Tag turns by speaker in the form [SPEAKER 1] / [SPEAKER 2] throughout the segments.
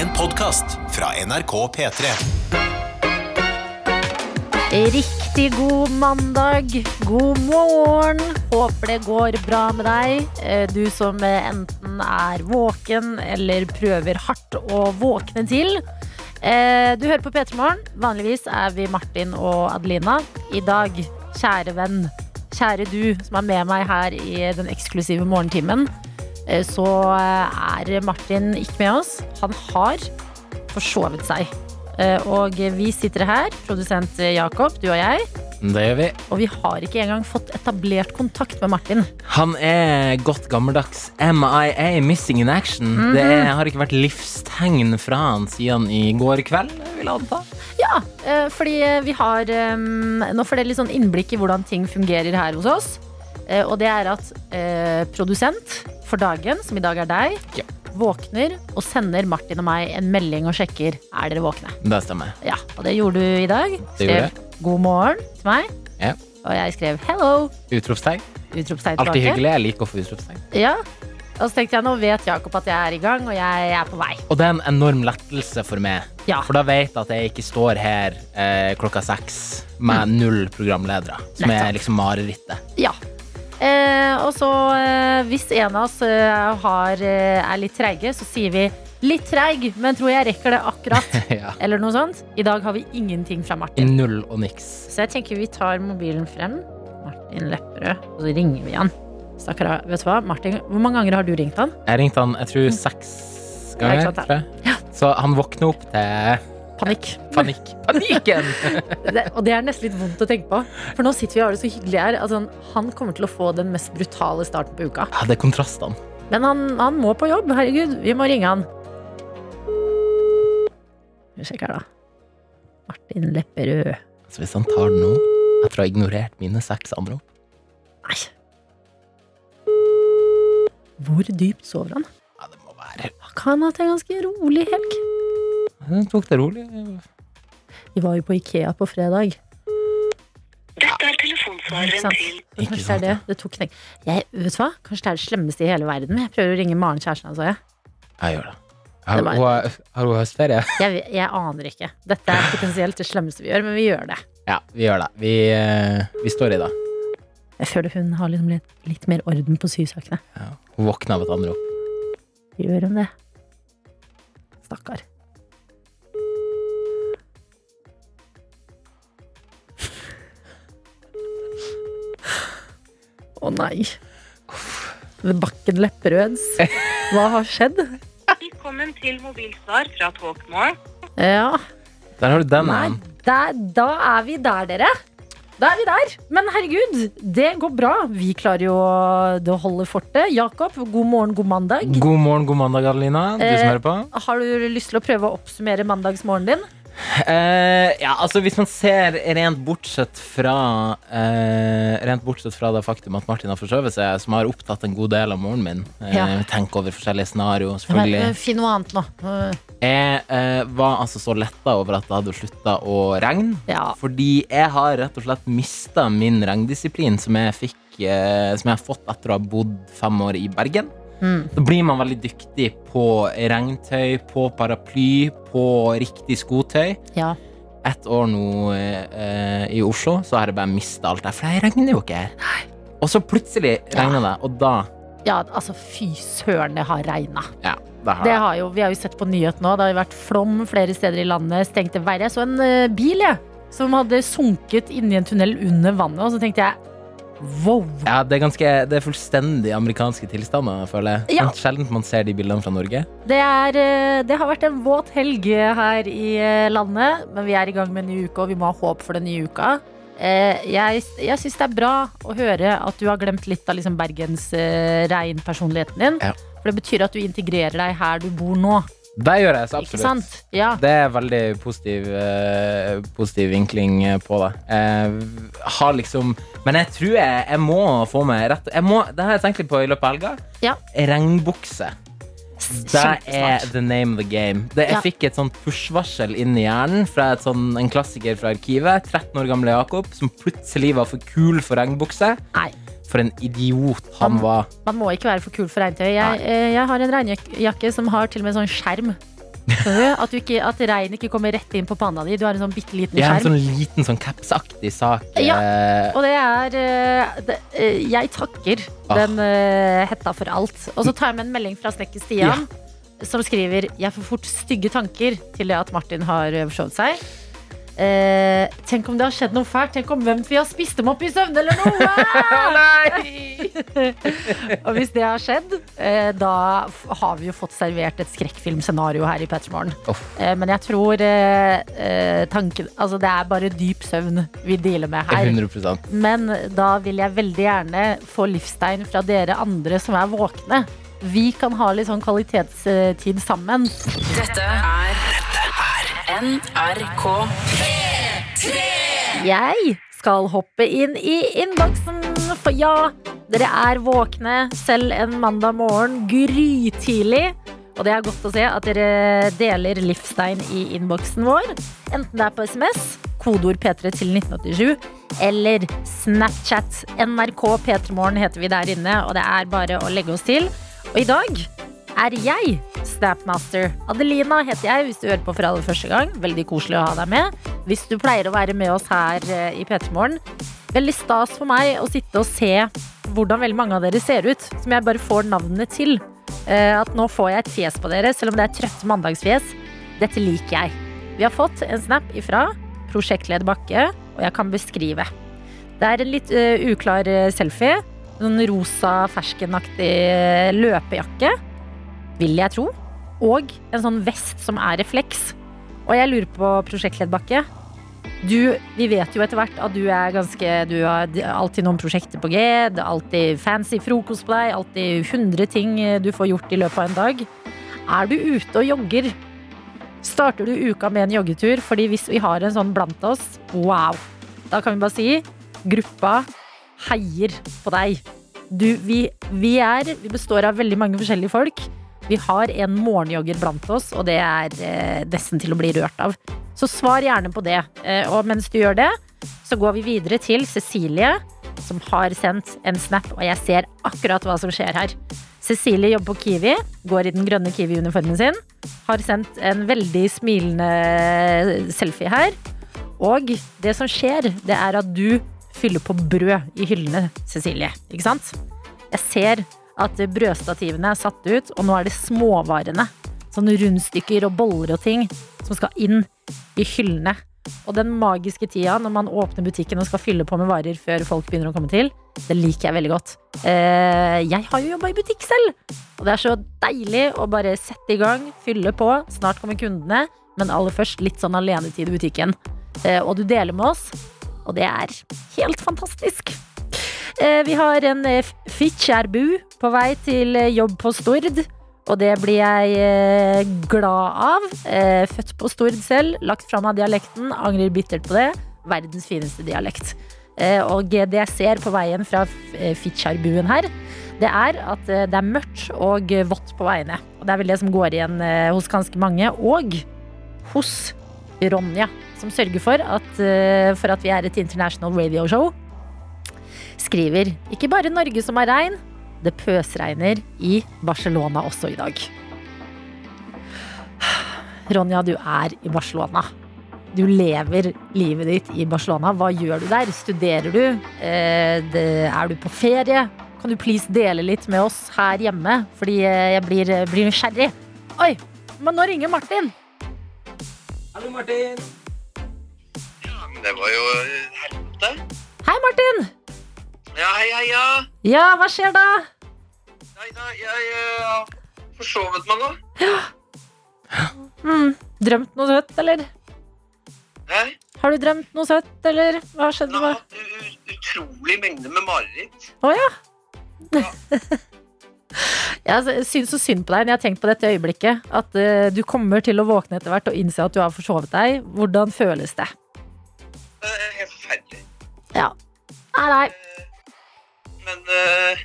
[SPEAKER 1] En podkast fra NRK P3.
[SPEAKER 2] Riktig god mandag, god morgen. Håper det går bra med deg. Eh, Du som eh, enten er våken eller prøver hardt å våkne til. Eh, Du hører på P3 Morgen. Vanligvis er vi Martin og Adelina. I dag, kjære venn, kjære du som er med meg her i den eksklusive morgentimen, så eh, er Martin ikke med oss. Han har forsovet seg. Eh, Og vi sitter her, produsent Jakob, du og jeg,
[SPEAKER 3] Det gjør vi.
[SPEAKER 2] og vi har ikke engang fått etablert kontakt med Martin.
[SPEAKER 3] Han er godt gammeldags MIA, missing in action. Det er, har ikke vært livstegn fra han siden i går kveld, vil jeg anta.
[SPEAKER 2] Ja, eh, fordi vi har eh, Nå får dere litt sånn innblikk i hvordan ting fungerer her hos oss. Eh, Og det er at eh, produsent for dagen, som i dag er deg,
[SPEAKER 3] Ja.
[SPEAKER 2] våkner og sender Martin og meg en melding og sjekker er dere våkne.
[SPEAKER 3] Det stemmer.
[SPEAKER 2] Ja, Og det gjorde du i dag.
[SPEAKER 3] Det gjorde
[SPEAKER 2] Skrev god morgen til meg.
[SPEAKER 3] Ja.
[SPEAKER 2] Og jeg skrev hello.
[SPEAKER 3] Utropstegn.
[SPEAKER 2] Utropstegn
[SPEAKER 3] Alltid
[SPEAKER 2] tilbake.
[SPEAKER 3] hyggelig. Jeg liker å få utropstegn.
[SPEAKER 2] Ja. Og så tenkte jeg nå vet Jakob at jeg er i gang, og jeg er på vei.
[SPEAKER 3] Og det er en enorm lettelse for meg.
[SPEAKER 2] Ja.
[SPEAKER 3] For da vet jeg at jeg ikke står her eh, klokka seks med null programledere, som
[SPEAKER 2] Nettopp.
[SPEAKER 3] er liksom marerittet.
[SPEAKER 2] Ja. Eh, og så, eh, hvis en av oss eh, har, er litt treige, så sier vi litt treig, men tror jeg rekker det akkurat.
[SPEAKER 3] ja.
[SPEAKER 2] Eller noe sånt. I dag har vi ingenting fra Martin.
[SPEAKER 3] Null og niks.
[SPEAKER 2] Så jeg tenker vi tar mobilen frem. Martin Lepperød. Og så ringer vi han. Stakkar, vet du hva? Martin, hvor mange ganger har du ringt han?
[SPEAKER 3] Jeg ringte han jeg tror seks ganger.
[SPEAKER 2] Ja, sant,
[SPEAKER 3] jeg. Så han våkner opp til
[SPEAKER 2] Panikk.
[SPEAKER 3] panikk. Panikken!
[SPEAKER 2] Det, og det er nesten litt vondt å tenke på. For nå sitter vi og har det så hyggelig her. Altså, han kommer til å få den mest brutale starten på uka.
[SPEAKER 3] Ja, det er kontrastene.
[SPEAKER 2] Men han, han må på jobb. Herregud, vi må ringe han. Vi sjekker her, da. Martin Lepperød.
[SPEAKER 3] Altså, hvis han tar den nå, etter å ha ignorert mine seks andre
[SPEAKER 2] Nei. Hvor dypt sover han?
[SPEAKER 3] Ja, det må være
[SPEAKER 2] Han ha hatt en ganske rolig helg.
[SPEAKER 3] Han tok det rolig.
[SPEAKER 2] Vi var jo på Ikea på fredag.
[SPEAKER 4] Dette er telefonsvareren til
[SPEAKER 3] Ikke
[SPEAKER 2] Kanskje det er det. Det tok knekk. Jeg, vet du hva? Kanskje det er det slemmeste i hele verden. Jeg prøver å ringe Maren kjæresten hans. Jeg.
[SPEAKER 3] Jeg gjør det. Har,
[SPEAKER 2] Det var-
[SPEAKER 3] hun, har- har hun høstferie?
[SPEAKER 2] Jeg, jeg aner ikke. Dette er potensielt det slemmeste vi gjør, men vi gjør det.
[SPEAKER 3] Ja, vi gjør det. Vi, eh, vi står i det.
[SPEAKER 2] Jeg føler hun har liksom litt, litt mer orden på sysakene.
[SPEAKER 3] Ja. Hun våkner av et anrop.
[SPEAKER 2] Gjør hun det? Stakkar. Å nei. Bakken Lepperøds. Hva har skjedd?
[SPEAKER 4] Velkommen til mobilsvar fra Talkmore.
[SPEAKER 2] Ja,
[SPEAKER 3] Der har du den.
[SPEAKER 2] nei, der, da er vi der, dere. Da er vi der. Men herregud, det går bra. Vi klarer jo å holde fortet. Jakob, god morgen, god mandag.
[SPEAKER 3] God morgen, god mandag, Adelina. Du
[SPEAKER 2] Eh,
[SPEAKER 3] som hører på.
[SPEAKER 2] Har du lyst til å prøve å oppsummere mandagsmorgenen din?
[SPEAKER 3] Eh, ja, altså Hvis man ser rent bortsett fra uh, Rent bortsett fra det faktum at Martin har forskjøvet seg, som har opptatt en god del av morgenen min. uh,
[SPEAKER 2] Ja.
[SPEAKER 3] Tenk over forskjellige scenarioer,
[SPEAKER 2] Men,
[SPEAKER 3] selvfølgelig.
[SPEAKER 2] Finn noe annet nå. Uh,
[SPEAKER 3] Jeg var altså så letta over at det hadde slutta å regne.
[SPEAKER 2] Ja.
[SPEAKER 3] Fordi jeg har rett og slett mista min regndisiplin som jeg fikk Som jeg har fått etter å ha bodd fem år i Bergen.
[SPEAKER 2] Mm.
[SPEAKER 3] Da blir man veldig dyktig på regntøy, på paraply, på riktig skotøy.
[SPEAKER 2] Ja.
[SPEAKER 3] Ett år nå eh, i Oslo, så har jeg bare mista alt der. For det regner jo ikke her. Og så plutselig regner det, og da
[SPEAKER 2] ja, altså fy søren, det har regna.
[SPEAKER 3] Ja, har
[SPEAKER 2] Det har jo, vi har jo sett på nyhetene nå. Det har jo vært flom flere steder i landet. Stengte veier. Jeg så en eh, bil jeg, som hadde sunket inni en tunnel under vannet. Og så tenkte jeg wow.
[SPEAKER 3] ja, det er ganske Det er fullstendig amerikanske tilstander, føler jeg.
[SPEAKER 2] Ja.
[SPEAKER 3] Sjelden man ser de bildene fra Norge.
[SPEAKER 2] Det, er, eh, det har vært en våt helg her i eh, landet, men vi er i gang med en ny uke, og vi må ha håp for den nye uka. Eh, Jeg, jeg syns det er bra å høre at du har glemt litt av liksom Bergens eh, regnpersonligheten din.
[SPEAKER 3] Ja.
[SPEAKER 2] For det betyr at du integrerer deg her du bor nå.
[SPEAKER 3] Det gjør jeg så absolutt.
[SPEAKER 2] Ja.
[SPEAKER 3] Det er veldig positiv, uh, positiv vinkling eh, på det. Jeg har liksom Men jeg tror jeg, jeg må få meg rett jeg må, Det har jeg tenkt litt på i løpet av helga.
[SPEAKER 2] Ja.
[SPEAKER 3] Regnbukse. Det er the name of the game. Det, jeg
[SPEAKER 2] Ja.
[SPEAKER 3] fikk et sånt push-varsel inn i hjernen fra et sånn, en klassiker fra arkivet. 13 år gamle Jakob som plutselig var for kul for regnbukse.
[SPEAKER 2] Nei.
[SPEAKER 3] For en idiot han var.
[SPEAKER 2] Man må ikke være for kul for regntøy. Jeg, eh, jeg har en regnjakke som har til og med sånn skjerm. At, du ikke, at regn ikke kommer rett inn på panna di. Du har en sånn bitte liten
[SPEAKER 3] Jeg har en sånn liten sånn capsaktig sak.
[SPEAKER 2] Ja.
[SPEAKER 3] eh,
[SPEAKER 2] Og det er eh, det, Jeg takker
[SPEAKER 3] Ah.
[SPEAKER 2] den hetta for alt. Og så tar jeg med en melding fra snekker Stian. Som skriver Jeg får fort stygge tanker til det at Martin har forsovet seg. Eh, tenk om det har skjedd noe fælt. Tenk om hvem vi har spist dem opp i søvne, eller noe! og hvis det har skjedd, eh, da har vi jo fått servert et skrekkfilmscenario her i Pettermoren.
[SPEAKER 3] Oh.
[SPEAKER 2] Eh, men jeg tror eh, eh, tanken Altså, det er bare dyp søvn vi dealer med her.
[SPEAKER 3] 100
[SPEAKER 2] Men da vil jeg veldig gjerne få livstegn fra dere andre som er våkne. Vi kan ha litt sånn kvalitetstid sammen.
[SPEAKER 5] Dette er NRK. P3!
[SPEAKER 2] Jeg skal hoppe inn i innboksen, for ja, dere er våkne selv en mandag morgen grytidlig. Og det er godt å se at dere deler livstegn i innboksen vår. Enten det er på SMS, kodeord P3 til 1987, eller Snapchat. NRK P3morgen heter vi der inne, og det er bare å legge oss til. Og i dag er jeg Snapmaster. Adelina heter jeg, hvis du hører på for aller første gang. Veldig koselig å ha deg med. Hvis du pleier å være med oss her eh, i P3 Morgen. Veldig stas for meg å sitte og se hvordan veldig mange av dere ser ut. Som jeg bare får navnene til. Eh, At nå får jeg et fjes på dere, selv om det er trøtte mandagsfjes. Dette liker jeg. Vi har fått en snap ifra prosjektleder Bakke, og jeg kan beskrive. Det er en litt eh, uklar selfie. Noen rosa, ferskenaktig løpejakke, vil jeg tro. Og en sånn vest som er refleks. Og jeg lurer på, prosjektleddbakke Du, vi vet jo etter hvert at du er ganske Du har alltid noen prosjekter på G. Det er alltid fancy frokost på deg. Alltid 100 ting eh, du får gjort i løpet av en dag. Er du ute og jogger? Starter du uka med en joggetur? Fordi hvis vi har en sånn blant oss, wow. Da kan vi bare si gruppa heier på deg. Du, vi, vi er Vi består av veldig mange forskjellige folk. Vi har en morgenjogger blant oss, og det er eh, nesten til å bli rørt av. Så svar gjerne på det. Eh, og mens du gjør det, så går vi videre til Cecilie, som har sendt en snap, og jeg ser akkurat hva som skjer her. Cecilie jobber på Kiwi, går i den grønne Kiwi-uniformen sin. Har sendt en veldig smilende selfie her. Og det som skjer, det er at du fyller på brød i hyllene, Cecilie. Ikke sant? Jeg ser at brødstativene er satt ut, og nå er det småvarene. Sånne rundstykker og boller og ting som skal inn i hyllene. Og den magiske tida når man åpner butikken og skal fylle på med varer før folk begynner å komme til, det liker jeg veldig godt. Eh, jeg har jo jobba i butikk selv, og det er så deilig å bare sette i gang, fylle på. Snart kommer kundene, men aller først litt sånn alenetid i butikken. Eh, og du deler med oss, og det er helt fantastisk. Eh, Vi har en eh, på vei til eh, jobb på Stord. Og det blir jeg glad av. Født på Stord selv, lagt fra meg dialekten, angrer bittert på det. Verdens fineste dialekt. Og det jeg ser på veien fra Fitjarbuen her, det er at det er mørkt og vått på veiene. Og det er vel det som går igjen hos ganske mange. Og hos Ronja, som sørger for at, for at vi er et international radio show skriver ikke bare Norge som har regn, det pøsregner i Barcelona også i dag. Ronja, du er i Barcelona. Du lever livet ditt i Barcelona. Hva gjør du der? Studerer du? Eh, er du på ferie? Kan du please dele litt med oss her hjemme? Fordi eh, jeg blir, blir nysgjerrig. Oi, men nå ringer Martin.
[SPEAKER 3] Hallo, Martin.
[SPEAKER 6] Ja, men det var jo eh, helvete.
[SPEAKER 2] Hei, Martin!
[SPEAKER 6] Ja, hei, ja.
[SPEAKER 2] Ja, hva skjer da?
[SPEAKER 6] Nei, nei, jeg eh, har forsovet meg nå.
[SPEAKER 2] Hmm, drømt noe søtt, eller?
[SPEAKER 6] Hæ?
[SPEAKER 2] Har du drømt noe søtt, eller hva skjedde?
[SPEAKER 6] Jeg har hatt utrolig mengde med mareritt.
[SPEAKER 2] Å ja. Jeg syns så synd på deg når jeg har tenkt på dette øyeblikket. At uh, du kommer til å våkne etter hvert og innse at du har forsovet deg. Hvordan føles det?
[SPEAKER 6] Det er helt forferdelig.
[SPEAKER 2] Ja. Nei, nei.
[SPEAKER 6] Eh,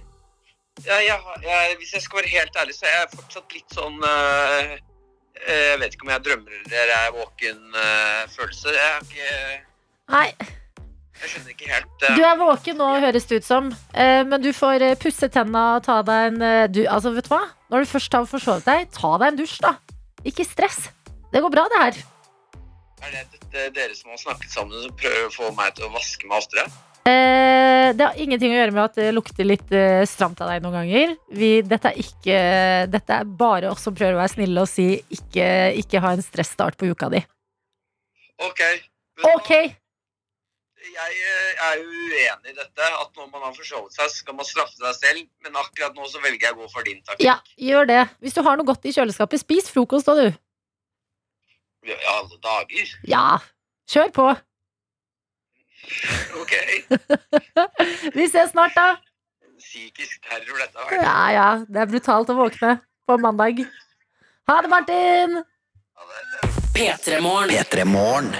[SPEAKER 6] ja, jeg, jeg, hvis jeg skal være helt ærlig, så er jeg fortsatt litt sånn eh, Jeg vet ikke om jeg drømmer eller er våken-følelse. jeg, har ikke-
[SPEAKER 2] nei.
[SPEAKER 6] jeg skjønner ikke helt
[SPEAKER 2] Du er våken nå, høres det ut som. Men du får pusse tenna og ta deg en du, Altså, vet du hva? Når du først har forsovet deg, ta deg en dusj, da. Ikke stress. Det går bra, det her.
[SPEAKER 6] Er det dette dere som har snakket sammen, som prøver å få meg til å vaske meg oftere?
[SPEAKER 2] Eh, det har ingenting å gjøre med at det lukter litt eh, stramt av deg noen ganger. Vi, dette, er ikke, dette er bare oss som prøver å være snille og si ikke, ikke ha en stressstart på uka di.
[SPEAKER 6] Ok.
[SPEAKER 2] Ok!
[SPEAKER 6] Jeg eh, er jo uenig i dette, at når man har forsovet seg, skal man straffe seg selv. Men akkurat nå så velger jeg å gå for din taktikk.
[SPEAKER 2] Ja, gjør det. Hvis du har noe godt i kjøleskapet, spis frokost da, du.
[SPEAKER 6] I alle dager.
[SPEAKER 2] Ja, kjør på.
[SPEAKER 6] Ok.
[SPEAKER 2] Vi ses snart, da.
[SPEAKER 6] Psykisk terror, dette har vært.
[SPEAKER 2] Ja, ja. Det er brutalt å våkne på mandag. Ha det, Martin!
[SPEAKER 5] P3 Morgen.
[SPEAKER 1] P3 Morgen.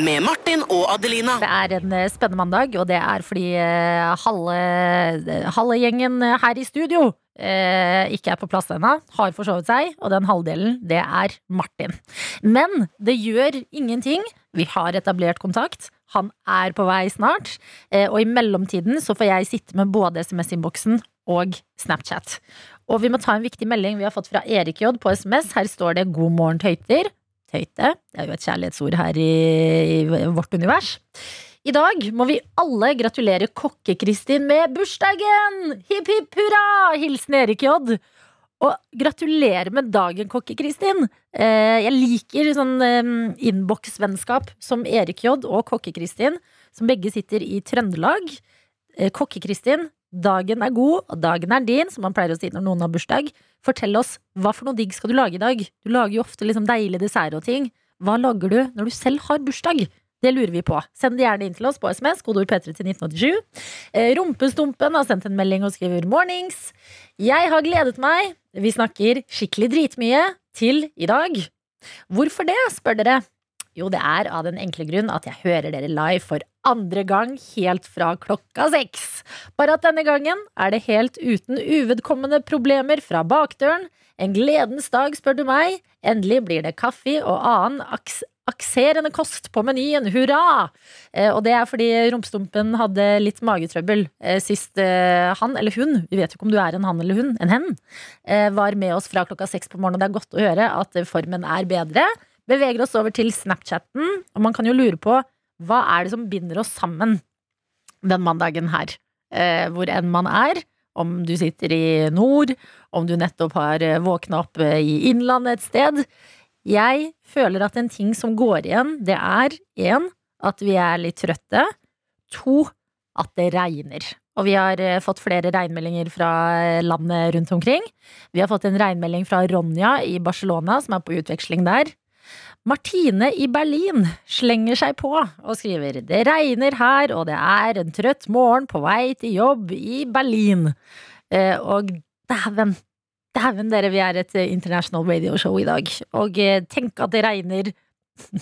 [SPEAKER 5] Med Martin og Adelina.
[SPEAKER 2] Det er en eh, spennende mandag, og det er fordi eh, halve, halve gjengen her i studio eh, ikke er på plass ennå, har forsovet seg, og den halvdelen, det er Martin. Men det gjør ingenting. Vi har etablert kontakt. Han er på vei snart. Eh, og i mellomtiden så får jeg sitte med både SMS-innboksen og Snapchat. Og vi må ta en viktig melding vi har fått fra Erik J på SMS. Her står det 'God morgen, tøyter'. Tøyte. Det er jo et kjærlighetsord her i, vårt univers. I dag må vi alle gratulere Kokke-Kristin med bursdagen! Hipp hipp hurra! Hilsen Erik J. Og gratulerer med dagen, Kokke-Kristin. Eh, jeg liker sånn eh, innboksvennskap som Erik J og Kokke-Kristin, som begge sitter i Trøndelag. Eh, Kokke-Kristin, dagen er god, og dagen er din, som man pleier å si når noen har bursdag. Fortell oss, hva for noe digg skal du lage i dag? Du lager jo ofte liksom deilige desserter og ting. Hva lager du når du selv har bursdag? Det lurer vi på. Send det gjerne inn til oss på SMS, kodeord P3 til 1987. Eh, Rumpestumpen har sendt en melding og skriver 'mornings'. Jeg har gledet meg, vi snakker skikkelig dritmye, til i dag. Hvorfor det, spør dere. Jo, det er av den enkle grunn at jeg hører dere live for andre gang helt fra klokka seks. Bare at denne gangen er det helt uten uvedkommende problemer fra bakdøren. En gledens dag, spør du meg. Endelig blir det kaffe og annen aks akserende kost på menyen. Hurra! Eh, og det er fordi rumpestumpen hadde litt magetrøbbel eh, sist eh, han eller hun, vi vet jo ikke om du er en han eller hun, en hen, var med oss fra klokka seks på morgenen. Det er godt å høre at formen er bedre. Beveger oss over til Snapchatten, og man kan jo lure på hva er det som binder oss sammen den mandagen her, hvor enn man er. Om du sitter i nord, om du nettopp har våkna opp i innlandet et sted. Jeg føler at en ting som går igjen, det er én, at vi er litt trøtte. To, at det regner. Og vi har eh, fått flere regnmeldinger fra landet rundt omkring. Vi har fått en regnmelding fra Ronja i Barcelona, som er på utveksling der. Martine i Berlin slenger seg på og skriver Det regner her, og det er en trøtt morgen på vei til jobb i Berlin. Eh, og dæven, dæven dere, vi er et eh, international radio show i dag. Og eh, tenk at det regner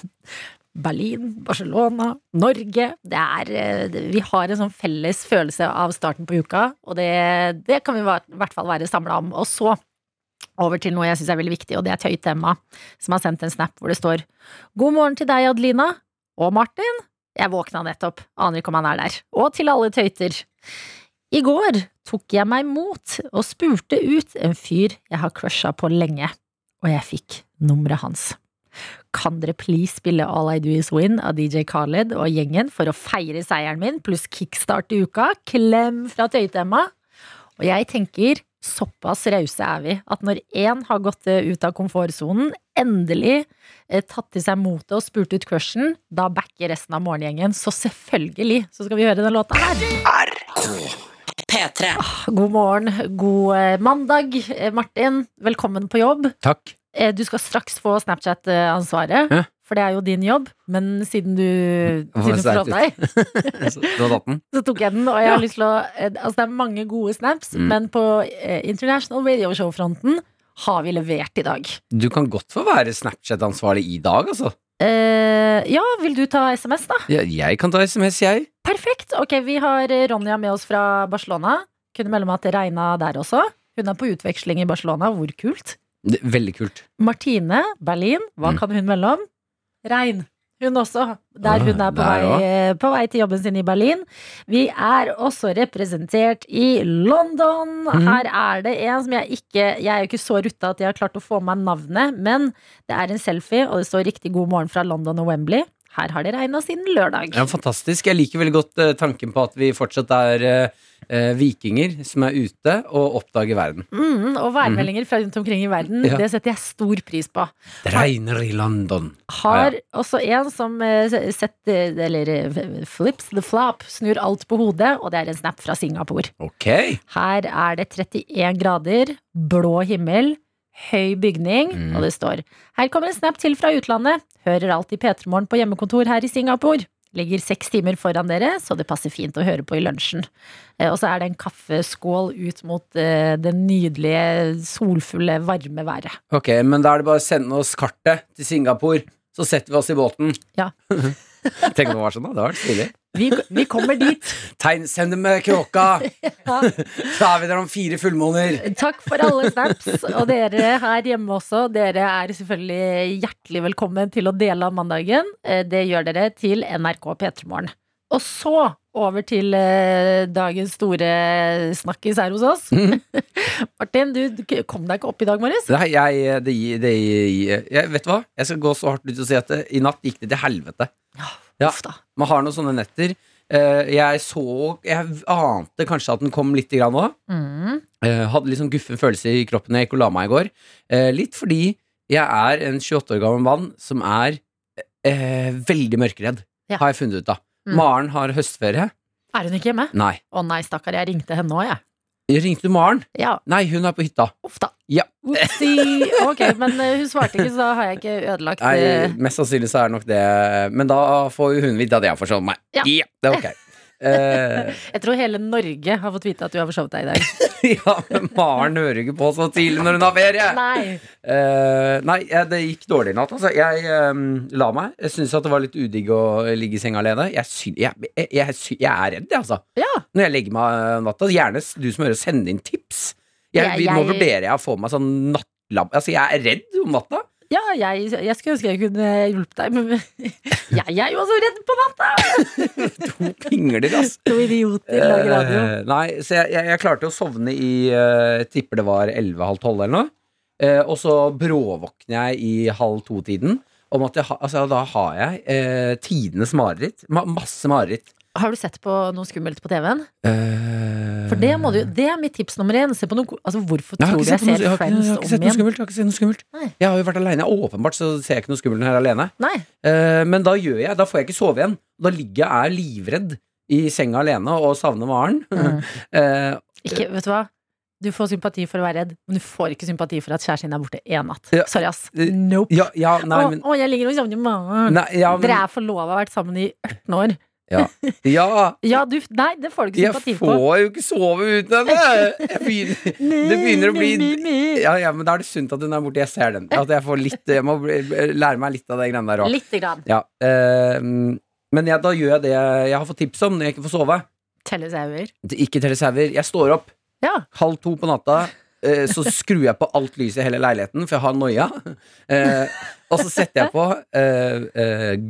[SPEAKER 2] Berlin, Barcelona, Norge. Det er, eh, vi har en sånn felles følelse av starten på uka, og det, det kan vi i hvert fall være samla om. Og så over til noe jeg syns er veldig viktig, og det er Tøyt-Emma, som har sendt en snap hvor det står God morgen til deg, Adelina. Og Martin. Jeg våkna nettopp, aner ikke om han er der. Og til alle tøyter. I går tok jeg meg mot og spurte ut en fyr jeg har crusha på lenge, og jeg fikk nummeret hans. Kan dere please spille All I Do Is Win av DJ Khaled og gjengen for å feire seieren min, pluss kickstart i uka? Klem fra Tøyte-Emma. Og jeg tenker, såpass rause er vi, at når én har gått eh, ut av komfortsonen, endelig eh, tatt til seg motet og spurt ut crushen, da backer resten av morgengjengen. Så selvfølgelig så skal vi høre den låta her.
[SPEAKER 5] P3.
[SPEAKER 2] God morgen, god eh, mandag. Eh, Martin, velkommen på jobb.
[SPEAKER 7] Takk.
[SPEAKER 2] Eh, Du skal straks få Snapchat-ansvaret,
[SPEAKER 7] Ja.
[SPEAKER 2] for det er jo din jobb. Men siden du, siden du forholdt deg,
[SPEAKER 7] Så Du har tatt den?
[SPEAKER 2] så tok jeg den. Og jeg har lyst til å Altså, det er mange gode snaps,
[SPEAKER 7] Mm.
[SPEAKER 2] men på International Radio Show-fronten har vi levert i dag.
[SPEAKER 7] Du kan godt få være Snapchat-ansvarlig i dag, altså.
[SPEAKER 2] Eh, ja, vil du ta SMS, da?
[SPEAKER 7] Ja, jeg kan ta SMS, jeg.
[SPEAKER 2] Perfekt. Ok, vi har eh, Ronja med oss fra Barcelona. Kunne melde meg at det regna der også. Hun er på utveksling i Barcelona. Hvor kult.
[SPEAKER 7] Det, veldig kult.
[SPEAKER 2] Martine, Berlin. Hva
[SPEAKER 7] Mm.
[SPEAKER 2] kan hun melde om? Regn. hun også. Der hun er på vei, på vei til jobben sin i Berlin. Vi er også representert i London.
[SPEAKER 7] Mhm.
[SPEAKER 2] Her er det en som jeg ikke Jeg er jo ikke så rutta at jeg har klart å få meg navnet, men det er en selfie, og det står 'Riktig god morgen' fra London og Wembley. Her har det regna siden lørdag.
[SPEAKER 7] Ja, fantastisk. Jeg liker veldig godt eh, tanken på at vi fortsatt er eh, eh, vikinger som er ute og oppdager verden.
[SPEAKER 2] Mm, og værmeldinger fra rundt omkring i verden,
[SPEAKER 7] Ja.
[SPEAKER 2] det setter jeg stor pris på.
[SPEAKER 7] Det regner i London.
[SPEAKER 2] Har også en som setter Eller flips the flop, snur alt på hodet, og det er en snap fra Singapore.
[SPEAKER 7] Ok.
[SPEAKER 2] Her er det 31 grader, blå himmel, høy bygning,
[SPEAKER 7] Mm.
[SPEAKER 2] og det står Her kommer en snap til fra utlandet. Hører alltid P3 Morgen på hjemmekontor her i Singapore. Ligger seks timer foran dere, så det passer fint å høre på i lunsjen. Eh, Og så er det en kaffeskål ut mot eh, det nydelige, solfulle, varme været.
[SPEAKER 7] Ok, men da er det bare å sende oss kartet til Singapore, så setter vi oss i båten.
[SPEAKER 2] Ja.
[SPEAKER 7] Tenk om det var sånn, da. Det var stilig.
[SPEAKER 2] Vi, vi kommer dit.
[SPEAKER 7] Tegn, send dem med kråka! Så er vi der om fire fullmåner.
[SPEAKER 2] Takk for alle snaps. Og dere her hjemme også, dere er selvfølgelig hjertelig velkommen til å dele av mandagen. Eh, Det gjør dere til NRK P3morgen. Og så over til eh, dagens store snakkis her hos oss. Martin, du du kom deg ikke opp i dag morges?
[SPEAKER 7] Nei, jeg, det, det, jeg Vet du hva? Jeg skal gå så hardt ut og si at det, i natt gikk det til helvete. Ja.
[SPEAKER 2] Uff da.
[SPEAKER 7] Man har noen sånne netter. Eh, jeg så Jeg ante kanskje at den kom litt grann òg.
[SPEAKER 2] Mm.
[SPEAKER 7] Eh, hadde litt sånn guffen følelse i kroppen da jeg gikk og la meg i går. Eh, litt fordi jeg er en 28 år gammel mann som er eh, veldig mørkeredd,
[SPEAKER 2] Ja.
[SPEAKER 7] har jeg funnet ut av.
[SPEAKER 2] Mm.
[SPEAKER 7] Maren har høstferie.
[SPEAKER 2] Er hun ikke hjemme?
[SPEAKER 7] Nei.
[SPEAKER 2] Å nei, stakkar, jeg ringte henne òg, jeg.
[SPEAKER 7] Ringte du Maren?
[SPEAKER 2] Ja,
[SPEAKER 7] Nei, hun er på hytta.
[SPEAKER 2] uff da.
[SPEAKER 7] Ja.
[SPEAKER 2] Ok, men eh, hun svarte ikke, så da har jeg ikke ødelagt
[SPEAKER 7] Nei,
[SPEAKER 2] eh,
[SPEAKER 7] mest sannsynlig så er det nok det. Men da får hun vite at jeg har forsovet meg.
[SPEAKER 2] Ja.
[SPEAKER 7] det er ok. Eh,
[SPEAKER 2] Jeg tror hele Norge har fått vite at du har forsovet deg i dag.
[SPEAKER 7] ja, men Maren hører ikke på så tidlig når hun har ferie.
[SPEAKER 2] Nei.
[SPEAKER 7] Eh, nei, det gikk dårlig i natt. Altså. Jeg eh, la meg. Jeg syns det var litt udigg å ligge i senga alene. Jeg, sy jeg, jeg, jeg, er redd, jeg, altså.
[SPEAKER 2] Ja.
[SPEAKER 7] Når jeg legger meg om natta. Gjerne du som hører, sende inn tips. Nå
[SPEAKER 2] vurdere
[SPEAKER 7] vurderer jeg å få meg sånn nattlampe. Altså, jeg er redd om natta.
[SPEAKER 2] Ja, jeg, jeg skulle ønske jeg kunne hjulpet deg, men jeg er jo også redd på natta!
[SPEAKER 7] To pingler, ass.
[SPEAKER 2] To idioter lager radio.
[SPEAKER 7] Uh, nei, så jeg, jeg, jeg klarte å sovne i uh, Tipper det var 11-halv 12 eller noe. Uh, og så bråvåkner jeg i halv to-tiden. Om at jeg ha, altså, da har jeg tidenes mareritt. Ma masse mareritt.
[SPEAKER 2] Har du sett på noe skummelt på TV-en?
[SPEAKER 7] Eh,
[SPEAKER 2] For det, du, det er mitt tips nummer én. Se på noe, altså, hvorfor tror du jeg
[SPEAKER 7] sett noe-
[SPEAKER 2] ser
[SPEAKER 7] jeg har ikke-
[SPEAKER 2] Friends
[SPEAKER 7] jeg
[SPEAKER 2] om igjen?
[SPEAKER 7] skummelt. Jeg har ikke sett noe skummelt.
[SPEAKER 2] Nei.
[SPEAKER 7] Jeg har jo vært alene. Åpenbart så ser jeg ikke noe skummelt her er alene. Eh, men da gjør jeg Da får jeg ikke sove igjen. Da ligger jeg er livredd i senga alene og savner Maren.
[SPEAKER 2] Mm.
[SPEAKER 7] Eh,
[SPEAKER 2] Ikke, vet du hva? Du får sympati for å være redd, men du får ikke sympati for at kjæresten din er borte én natt.
[SPEAKER 7] Ja.
[SPEAKER 2] Sorry, ass.
[SPEAKER 7] Eh,
[SPEAKER 2] Nope.
[SPEAKER 7] ja, ja, nei, men,
[SPEAKER 2] å, jeg ligger og savner Maren.
[SPEAKER 7] nei, ja, men
[SPEAKER 2] Dere er forlova og har vært sammen i 18 år.
[SPEAKER 7] Ja.
[SPEAKER 2] Ja, du, nei, det får du ikke
[SPEAKER 7] Jeg
[SPEAKER 2] sympati på.
[SPEAKER 7] får jo ikke sove uten henne! Jeg begynner, det begynner å bli ja, ja, men Da er det sunt at hun er borte. Jeg ser den. At jeg, får litt, jeg må lære meg litt av de greiene der òg. Ja, Uh, men ja, da gjør jeg det jeg har fått tips om når jeg ikke får sove.
[SPEAKER 2] Telle sauer.
[SPEAKER 7] Ikke telle sauer. Jeg står opp
[SPEAKER 2] Ja.
[SPEAKER 7] halv to på natta. eh, Så skrur jeg på alt lyset i hele leiligheten, for jeg har noia. Eh, og så setter jeg på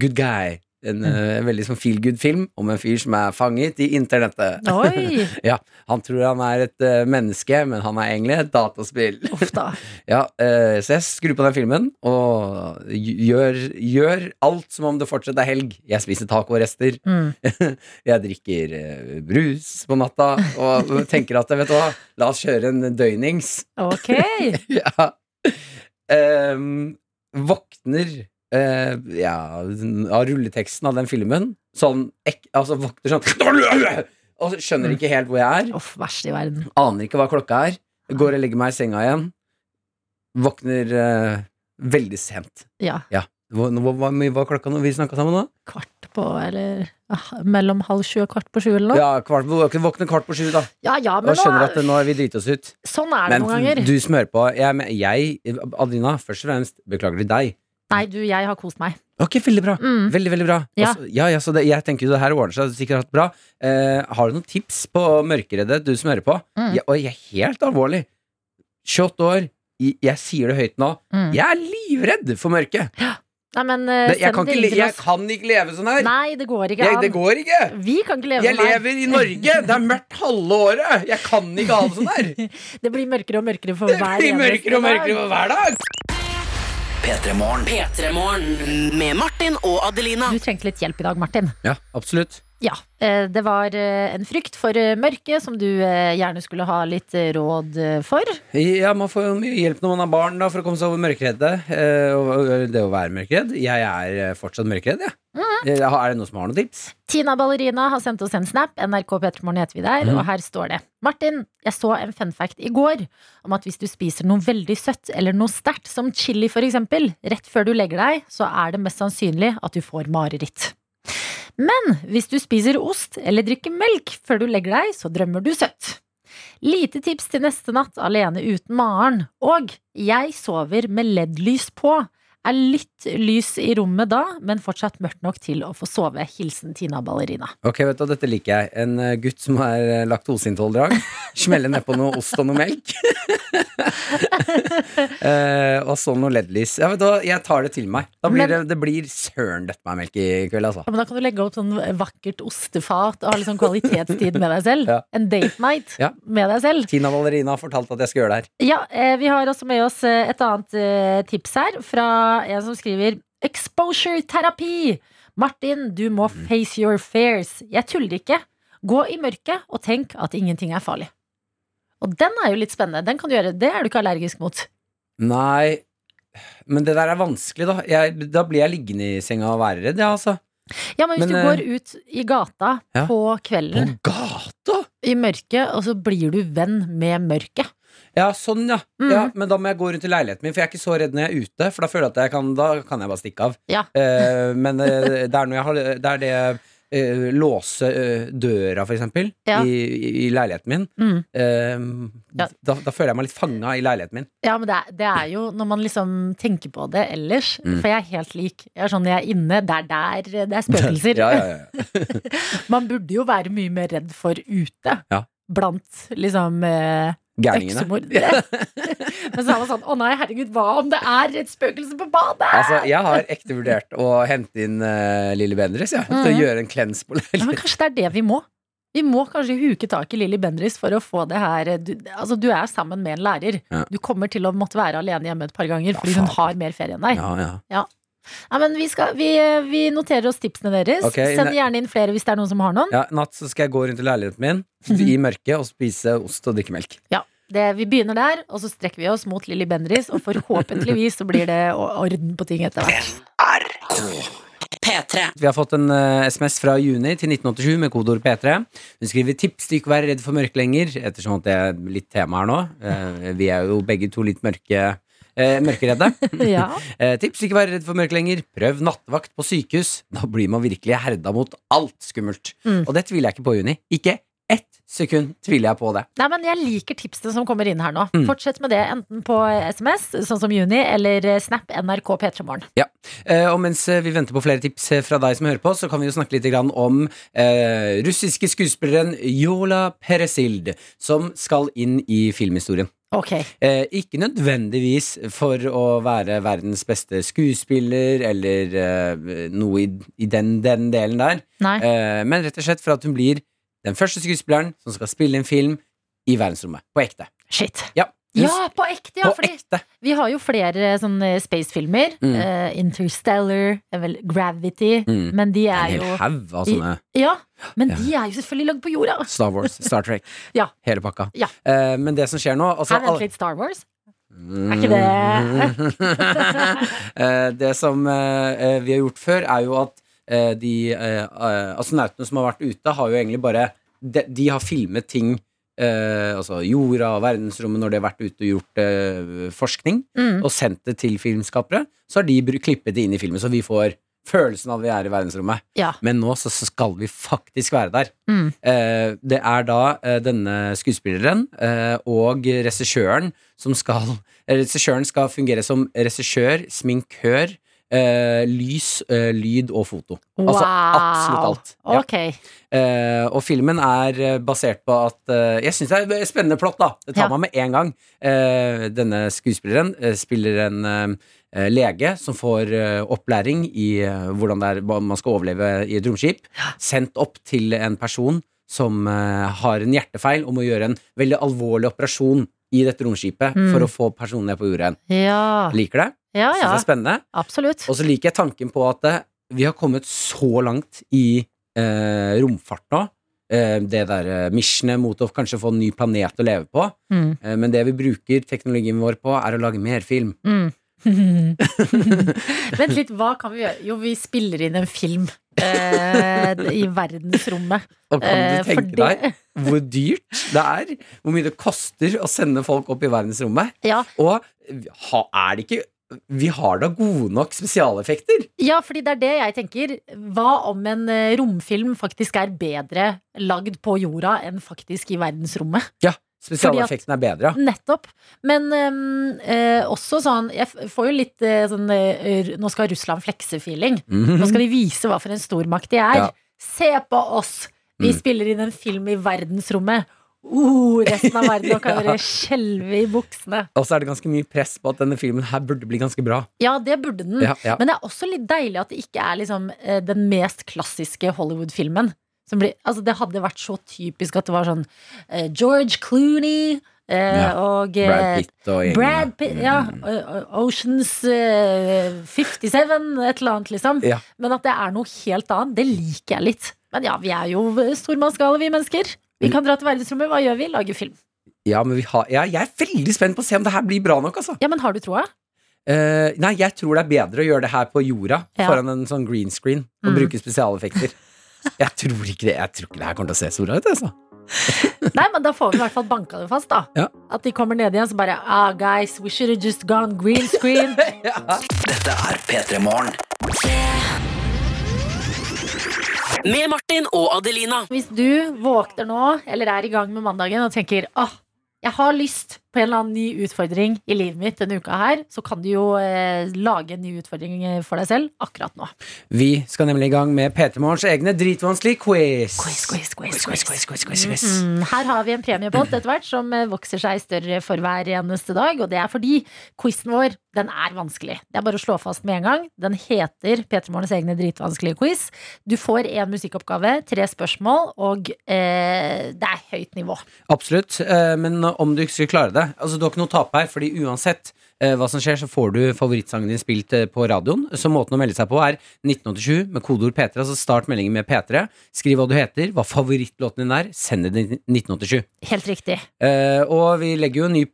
[SPEAKER 7] Good Guy. En eh, veldig sånn feel good-film om en fyr som er fanget i internettet. Ja, Han tror han er et uh, menneske, men han er egentlig et dataspill. Ja, uh, Så jeg skrur på den filmen og gjør, gjør alt som om det fortsatt er helg. Jeg spiser tacorester.
[SPEAKER 2] Mm.
[SPEAKER 7] Jeg drikker uh, brus på natta og tenker at vet du hva, la oss kjøre en døgnings.
[SPEAKER 2] Ok.
[SPEAKER 7] ja. um, våkner eh, ja, av rulleteksten av den filmen. Sånn ek, altså våkner sånn Og skjønner ikke helt hvor jeg er.
[SPEAKER 2] Uff, verst i verden.
[SPEAKER 7] Aner ikke hva klokka er. Går og legger meg i senga igjen. Våkner eh, veldig sent.
[SPEAKER 2] Ja.
[SPEAKER 7] Hva, hva, hva var klokka når vi snakka sammen nå?
[SPEAKER 2] Kvart på, eller ah, mellom halv sju og kvart på sju, eller noe.
[SPEAKER 7] Ja, kvart, våkner våkne kvart på sju, da.
[SPEAKER 2] Ja ja,
[SPEAKER 7] Da
[SPEAKER 2] men
[SPEAKER 7] skjønner du at
[SPEAKER 2] nå,
[SPEAKER 7] nå har vi driti oss ut.
[SPEAKER 2] sånn er det
[SPEAKER 7] Men
[SPEAKER 2] noen ganger.
[SPEAKER 7] Men du smører på. Jeg, jeg, Adelina, først og fremst beklager til deg.
[SPEAKER 2] Nei, du, jeg har kost meg.
[SPEAKER 7] Ok, veldig bra.
[SPEAKER 2] Mm.
[SPEAKER 7] Veldig, veldig bra.
[SPEAKER 2] Ja.
[SPEAKER 7] Altså, ja, ja, så det, jeg tenker jo det her ordner seg sikkert hatt bra. Eh, har du noen tips på mørkeredde, du som hører på?
[SPEAKER 2] Mm.
[SPEAKER 7] Jeg, og jeg er helt alvorlig. 28 år, jeg, jeg sier det høyt nå.
[SPEAKER 2] Mm.
[SPEAKER 7] Jeg er livredd for mørket.
[SPEAKER 2] Nei, men eh,
[SPEAKER 7] Det- Jeg kan, ikke, jeg kan ikke leve sånn her.
[SPEAKER 2] Nei, det går ikke
[SPEAKER 7] Jeg,
[SPEAKER 2] an.
[SPEAKER 7] det går ikke.
[SPEAKER 2] Vi kan ikke leve
[SPEAKER 7] Jeg
[SPEAKER 2] sånn
[SPEAKER 7] lever i Norge. Det er mørkt halve året. Jeg kan ikke ha det sånn her.
[SPEAKER 2] Det blir mørkere og mørkere for
[SPEAKER 7] Det
[SPEAKER 2] hver
[SPEAKER 7] blir mørkere og mørkere for hver dag.
[SPEAKER 1] P3 Morgen.
[SPEAKER 5] Med Martin og Adelina.
[SPEAKER 2] Du trengte litt hjelp i dag, Martin.
[SPEAKER 7] Ja, absolutt.
[SPEAKER 2] Ja, eh, det var eh, en frykt for eh, mørket som du gjerne skulle ha litt råd for.
[SPEAKER 7] Ja, Man får jo mye hjelp når man har barn da, for å komme seg over mørkereddet. Det å være mørkeredd. Jeg er fortsatt mørkeredd, jeg. Eh, Er det noen som har noen tips?
[SPEAKER 2] Tina Ballerina har sendt oss en snap. NRK Petermorgen heter vi der,
[SPEAKER 7] Mhm.
[SPEAKER 2] og her står det. Martin, jeg så en fun fact i går om at hvis du spiser noe veldig søtt eller noe sterkt, som chili for eksempel, rett før du legger deg, så er det mest sannsynlig at du får mareritt. Men hvis du spiser ost eller drikker melk før du legger deg, så drømmer du søtt. Lite tips til neste natt alene uten Maren. Og jeg sover med LED-lys på. Er litt lys i rommet da, men fortsatt mørkt nok til å få sove. Hilsen Tina Ballerina.
[SPEAKER 7] Ok, vet du, Dette liker jeg. En eh, gutt som er eh, laktoseintolerant. Smelle nedpå noe ost og noe melk. uh, og så noe LED-lys. Ja, vet du, jeg tar det til meg. Da blir
[SPEAKER 2] Men-
[SPEAKER 7] det, det blir søren dette meg melk i kveld, altså.
[SPEAKER 2] Ja, men da kan du legge opp sånn vakkert ostefat og ha litt sånn kvalitetstid med deg selv.
[SPEAKER 7] Ja.
[SPEAKER 2] En date night
[SPEAKER 7] Ja.
[SPEAKER 2] med deg selv.
[SPEAKER 7] Tina Ballerina har fortalt at jeg skal gjøre det her.
[SPEAKER 2] Ja, vi har også med oss et annet tips her fra en som skriver Exposure terapi. Martin, du må
[SPEAKER 7] Mm.
[SPEAKER 2] face your fears. Jeg tuller ikke. Gå i mørket og tenk at ingenting er farlig. Og den er jo litt spennende. Den kan du gjøre. Det er du ikke allergisk mot.
[SPEAKER 7] Nei, men det der er vanskelig, da. Jeg, da blir jeg liggende i senga og være redd, ja, altså.
[SPEAKER 2] Ja, men hvis
[SPEAKER 7] Men,
[SPEAKER 2] du
[SPEAKER 7] eh,
[SPEAKER 2] går ut i gata
[SPEAKER 7] ja.
[SPEAKER 2] på
[SPEAKER 7] På gata?
[SPEAKER 2] i mørket, og så blir du venn med mørket.
[SPEAKER 7] Ja, sånn, ja.
[SPEAKER 2] Mm.
[SPEAKER 7] ja. Men da må jeg gå rundt i leiligheten min, for jeg er ikke så redd når jeg er ute. For da føler jeg at jeg kan, da kan jeg bare stikke av.
[SPEAKER 2] Ja.
[SPEAKER 7] Uh, men uh, det er når jeg har Det er det uh, låse døra, for eksempel,
[SPEAKER 2] Ja.
[SPEAKER 7] i, i, leiligheten min.
[SPEAKER 2] Mm.
[SPEAKER 7] Eh,
[SPEAKER 2] Ja.
[SPEAKER 7] da, da føler jeg meg litt fanga i leiligheten min.
[SPEAKER 2] Ja, men det er, det er jo når man liksom tenker på det ellers,
[SPEAKER 7] Mm.
[SPEAKER 2] for jeg er helt lik. Jeg er sånn, jeg er inne, det er der det er spøkelser.
[SPEAKER 7] ja, ja, ja.
[SPEAKER 2] Man burde jo være mye mer redd for ute.
[SPEAKER 7] Ja.
[SPEAKER 2] Blant liksom
[SPEAKER 7] Gærningene.
[SPEAKER 2] øksemordere. Men så er man sånn, å nei, herregud, hva om det er et spøkelse på badet?
[SPEAKER 7] Altså, jeg har ekte vurdert å hente inn uh, Lilly Bendriss ja, til å
[SPEAKER 2] Mhm.
[SPEAKER 7] gjøre en cleanse på
[SPEAKER 2] Ja, men kanskje det er det vi må. Vi må kanskje huke tak i Lilly Bendriss for å få det her du, Altså, du er sammen med en lærer.
[SPEAKER 7] Ja.
[SPEAKER 2] Du kommer til å måtte være alene hjemme et par ganger fordi hun har mer ferie enn deg.
[SPEAKER 7] Ja, ja.
[SPEAKER 2] Ja, men vi, skal, vi, vi noterer oss tipsene deres.
[SPEAKER 7] Ok,
[SPEAKER 2] Send gjerne inn flere hvis det er noen som har noen.
[SPEAKER 7] ja, natt så skal jeg gå rundt i leiligheten min
[SPEAKER 2] Mhm.
[SPEAKER 7] i mørket og spise ost og drikke melk.
[SPEAKER 2] Det, vi begynner der, og så strekker vi oss mot Lilly Bendriss, og forhåpentligvis så blir det orden på ting etter hvert.
[SPEAKER 5] P3.
[SPEAKER 7] Vi har fått en uh, SMS fra Juni til 1987 med kodeord P3. Hun skriver tips til ikke å være redd for mørke lenger, ettersom at det er litt tema her nå. Uh, vi er jo begge to litt mørke. Uh, mørkeredde.
[SPEAKER 2] Ja.
[SPEAKER 7] Eh, tips ikke være redd for mørke lenger. Prøv nattevakt på sykehus. Da blir man virkelig herda mot alt skummelt.
[SPEAKER 2] Mm.
[SPEAKER 7] Og det tviler jeg ikke på, Juni. Ikke ett sekund tviler jeg på det.
[SPEAKER 2] Nei, men Jeg liker tipsene som kommer inn her nå.
[SPEAKER 7] Mm.
[SPEAKER 2] Fortsett med det, enten på SMS, sånn som Juni, eller eh, Snap NRK P3morgen.
[SPEAKER 7] Ja. og mens eh, vi venter på flere tips eh, fra deg som hører på, så kan vi jo snakke litt om eh, russiske skuespilleren Jola Peresild, som skal inn i filmhistorien.
[SPEAKER 2] Ok.
[SPEAKER 7] Eh, ikke nødvendigvis for å være verdens beste skuespiller eller eh, noe i, i den, den delen der, eh, men rett og slett for at hun blir den første skuespilleren som skal spille en film i verdensrommet. På ekte.
[SPEAKER 2] Shit.
[SPEAKER 7] Ja,
[SPEAKER 2] Ja, på ekte, ja!
[SPEAKER 7] på ekte.
[SPEAKER 2] vi har jo flere sånne spacefilmer.
[SPEAKER 7] Mm.
[SPEAKER 2] Uh, Interstellar, eh, Gravity.
[SPEAKER 7] Mm.
[SPEAKER 2] Men de
[SPEAKER 7] En
[SPEAKER 2] er
[SPEAKER 7] hel
[SPEAKER 2] jo
[SPEAKER 7] haug av sånne
[SPEAKER 2] Ja, men
[SPEAKER 7] Ja.
[SPEAKER 2] de er jo selvfølgelig lagd på jorda.
[SPEAKER 7] Star Wars, Star Trek.
[SPEAKER 2] Ja.
[SPEAKER 7] Hele pakka.
[SPEAKER 2] Ja.
[SPEAKER 7] Uh, men det som skjer nå altså,
[SPEAKER 2] Her, vent
[SPEAKER 7] alle-
[SPEAKER 2] litt, Star Wars.
[SPEAKER 7] Er
[SPEAKER 2] ikke
[SPEAKER 7] det Det som vi har gjort før, er jo at de eh, eh, astronautene som har vært ute, har jo egentlig bare De, de har filmet ting eh, altså jorda og verdensrommet når de har vært ute og gjort eh, forskning,
[SPEAKER 2] Mm.
[SPEAKER 7] og sendt det til filmskapere. Så har de klippet det inn i filmen, så vi får følelsen av at vi er i verdensrommet.
[SPEAKER 2] Ja.
[SPEAKER 7] Men nå så så skal vi faktisk være der.
[SPEAKER 2] Mm.
[SPEAKER 7] Eh, det er da eh, denne skuespilleren eh, og regissøren som skal Regissøren skal fungere som regissør, sminkør, eh, lys, eh, lyd og foto. Altså absolutt alt. Ja.
[SPEAKER 2] Okay.
[SPEAKER 7] Eh, og filmen er eh, basert på at eh, Jeg syns det er spennende plott, da. Det tar
[SPEAKER 2] Ja.
[SPEAKER 7] meg med en gang. Eh, denne skuespilleren spiller en lege som får opplæring i hvordan er man skal overleve i et romskip. Sendt opp til en person som har en hjertefeil og må gjøre en veldig alvorlig operasjon i dette romskipet
[SPEAKER 2] Mm.
[SPEAKER 7] for å få personen ned på jorda igjen.
[SPEAKER 2] Ja.
[SPEAKER 7] Liker det?
[SPEAKER 2] Ja, ja.
[SPEAKER 7] det er spennende.
[SPEAKER 2] Absolutt.
[SPEAKER 7] Og så liker jeg tanken på at eh, vi har kommet så langt i eh, romfart nå. Eh, det der eh, missionet mot å kanskje få en ny planet å leve på.
[SPEAKER 2] Mm.
[SPEAKER 7] Eh, men det vi bruker teknologien vår på, er å lage mer film.
[SPEAKER 2] Mm. Vent litt, hva kan vi gjøre? Jo, vi spiller inn en film eh, i verdensrommet.
[SPEAKER 7] Og kan
[SPEAKER 2] Eh,
[SPEAKER 7] du
[SPEAKER 2] for
[SPEAKER 7] tenke deg hvor dyrt det er? Hvor mye det koster å sende folk opp i verdensrommet?
[SPEAKER 2] Ja,
[SPEAKER 7] Og ha, er det ikke Vi har da gode nok spesialeffekter?
[SPEAKER 2] ja, fordi det er det jeg tenker. Hva om en eh, romfilm faktisk er bedre lagd på jorda enn faktisk i verdensrommet?
[SPEAKER 7] Ja, spesialeffektene er bedre.
[SPEAKER 2] Nettopp. Men eh, også sånn Jeg får jo litt eh, sånn Nå skal Russland flekse-feeling. Nå skal de vise hva for en stormakt de er.
[SPEAKER 7] Ja.
[SPEAKER 2] Se på oss! Vi
[SPEAKER 7] Mm.
[SPEAKER 2] spiller inn en film i verdensrommet. Uh, resten av verden nå kan
[SPEAKER 7] Ja.
[SPEAKER 2] dere skjelve i buksene.
[SPEAKER 7] Og så er det ganske mye press på at denne filmen her burde bli ganske bra.
[SPEAKER 2] Ja, det burde den.
[SPEAKER 7] Ja, ja.
[SPEAKER 2] Men det er også litt deilig at det ikke er liksom eh, den mest klassiske Hollywood-filmen. Altså det hadde vært så typisk at det var sånn uh, George Clooney uh,
[SPEAKER 7] Ja.
[SPEAKER 2] og uh,
[SPEAKER 7] Brad Pitt og.
[SPEAKER 2] Brad Pitt, ja. eh, Oceans eh, 57, et eller annet, liksom.
[SPEAKER 7] Ja.
[SPEAKER 2] Men at det er noe helt annet, det liker jeg litt. Men ja, vi er jo stormannsgale, vi mennesker. Vi kan dra til verdensrommet. Hva gjør vi? Lager film.
[SPEAKER 7] Ja, men vi har, ja, jeg er veldig spent på å se om det her blir bra nok, altså.
[SPEAKER 2] Ja, men har du troa?
[SPEAKER 7] Eh, nei, jeg tror det er bedre å gjøre det her på jorda
[SPEAKER 2] Ja.
[SPEAKER 7] foran en sånn green screen og
[SPEAKER 2] Mm.
[SPEAKER 7] bruke spesialeffekter. Jeg tror ikke det Jeg tror ikke det her kommer til å se så bra ut, altså.
[SPEAKER 2] Nei, men da får vi i hvert fall banka det fast, da.
[SPEAKER 7] Ja.
[SPEAKER 2] At de kommer ned igjen, så bare ah, guys, we should have just gone green screen.
[SPEAKER 1] Dette er P3 Morgen.
[SPEAKER 5] Med Martin og Adelina.
[SPEAKER 2] Hvis du våkner nå, eller er i gang med mandagen og tenker åh, jeg har lyst på en eller annen ny utfordring i livet mitt denne uka her, så kan du jo eh, lage en ny utfordring eh, for deg selv akkurat nå.
[SPEAKER 7] Vi skal nemlig i gang med P3 Morgens egne dritvanskelige quiz.
[SPEAKER 2] Quiz, quiz, quiz,
[SPEAKER 7] quiz, quiz, quiz, quiz, quiz.
[SPEAKER 2] Mm, her har vi en premiepott etter hvert som eh, vokser seg større for hver eneste dag. Og det er fordi quizen vår den er vanskelig. Det er bare å slå fast med en gang. Den heter P3 Morgens egne dritvanskelige quiz. Du får én musikkoppgave, tre spørsmål, og eh, det er høyt nivå.
[SPEAKER 7] Absolutt, eh, men om du ikke skulle klare det Altså Du har ikke noe å tape her, fordi uansett hva som skjer, så får du favorittsangen din spilt eh, på radioen. Så måten å melde seg på er 1987 med kodeord P3. Altså start meldingen med P3. Skriv hva du heter, hva favorittlåten din er. Send det til 1987.
[SPEAKER 2] Helt riktig.
[SPEAKER 7] Eh, og vi legger jo ny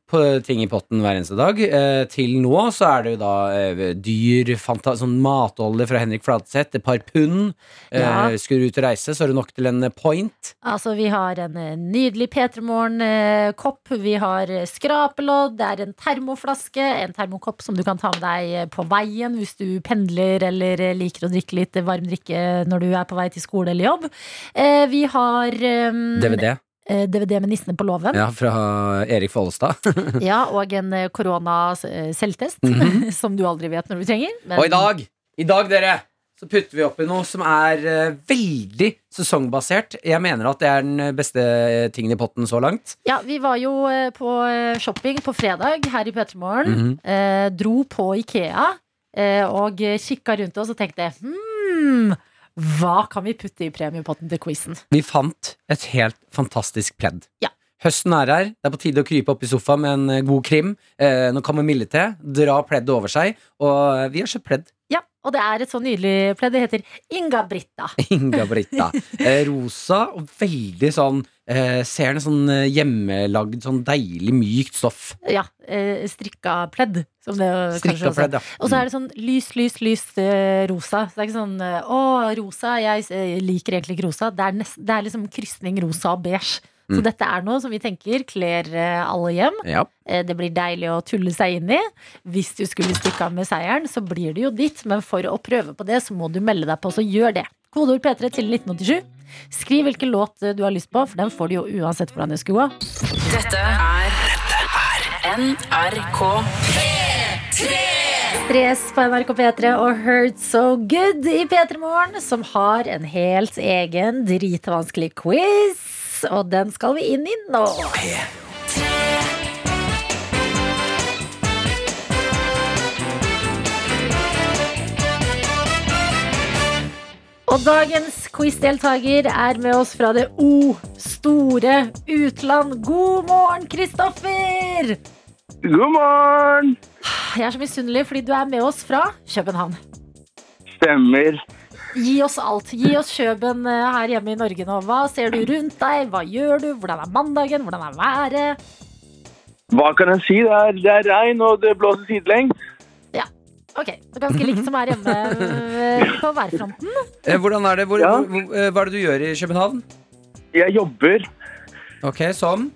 [SPEAKER 7] ting i potten hver eneste dag. Eh, til nå så er det jo da eh, dyr, sånn matolje fra Henrik Fladseth, et par pund. Eh,
[SPEAKER 2] Ja.
[SPEAKER 7] Skulle du ut og reise, så er det nok til en eh, point.
[SPEAKER 2] Altså, vi har en eh, nydelig P3 Morgen-kopp. Vi har eh, skrapelodd. Det er en termoflaske, en termokopp som du kan ta med deg eh, på veien hvis du pendler eller eh, liker å drikke litt varm drikke når du er på vei til skole eller jobb. Eh, Vi har eh,
[SPEAKER 7] DVD.
[SPEAKER 2] eh, DVD med Nissene på låven.
[SPEAKER 7] Ja, fra Erik Follestad.
[SPEAKER 2] Ja, og en eh, korona-selvtest,
[SPEAKER 7] Mhm.
[SPEAKER 2] som du aldri vet når du trenger. men-
[SPEAKER 7] Og i dag, i dag dere, så putter vi oppi noe som er uh, veldig sesongbasert. Jeg mener at det er den beste eh, tingen i potten så langt.
[SPEAKER 2] Ja, vi var jo uh, på shopping på fredag her i P3 Morgen.
[SPEAKER 7] Mm
[SPEAKER 2] -hmm. uh, dro på Ikea og kikka rundt oss og tenkte hmm, hva kan vi putte i premiepotten til quizen?
[SPEAKER 7] Vi fant et helt fantastisk pledd.
[SPEAKER 2] Ja.
[SPEAKER 7] Høsten er her. Det er på tide å krype opp i sofaen med en god krim. Eh, noe kamomille-te. Dra pleddet over seg. Og vi har kjøpt pledd.
[SPEAKER 2] Og det er et så nydelig pledd. Det heter Inga Britta.
[SPEAKER 7] Inga Britta. Eh, rosa og veldig sånn eh, Ser den sånn eh, hjemmelagd, sånn deilig mykt stoff.
[SPEAKER 2] Ja, eh, strikka pledd. Som det
[SPEAKER 7] Strikka
[SPEAKER 2] kanskje også-
[SPEAKER 7] pledd, ja.
[SPEAKER 2] Og så er det sånn lys, lys, lys rosa. Så det er ikke sånn å, rosa, jeg liker egentlig ikke rosa. Det er, nest, det er liksom krysning rosa og beige. Så
[SPEAKER 7] Mm.
[SPEAKER 2] dette er noe som vi tenker kler eh, alle hjem.
[SPEAKER 7] ja.
[SPEAKER 2] Eh, Det blir deilig å tulle seg inn i. Hvis du skulle stikke av med seieren, så blir det jo ditt. Men for å prøve på det, så må du melde deg på, så gjør det. Kodeord P3 til 1987. Skriv hvilken låt eh, du har lyst på, for den får du jo uansett hvordan det skulle gå.
[SPEAKER 5] Dette er NRK P3!
[SPEAKER 2] Stress på NRK P3 og Hurt So Good i P3 Morgen, som har en helt egen dritvanskelig quiz. Og den skal vi inn i nå. Og dagens quizdeltaker er med oss fra det O store utland. God morgen, Kristoffer!
[SPEAKER 8] God morgen!
[SPEAKER 2] Jeg er så misunnelig fordi du er med oss fra København.
[SPEAKER 8] Stemmer.
[SPEAKER 2] Gi oss alt. Gi oss Kjøben eh, her hjemme i Norge nå. Hva ser du rundt deg? Hva gjør du? Hvordan er mandagen? Hvordan er været?
[SPEAKER 8] Hva kan jeg si? Det er, det er regn, og det blåser sidelengs.
[SPEAKER 2] Ok, det er Ganske likt som her hjemme eh, på værfronten.
[SPEAKER 7] Eh, Hvordan er det? Hvor,
[SPEAKER 8] Ja.
[SPEAKER 7] hvor, hva er det du gjør i København?
[SPEAKER 8] Jeg jobber
[SPEAKER 7] Ok, Som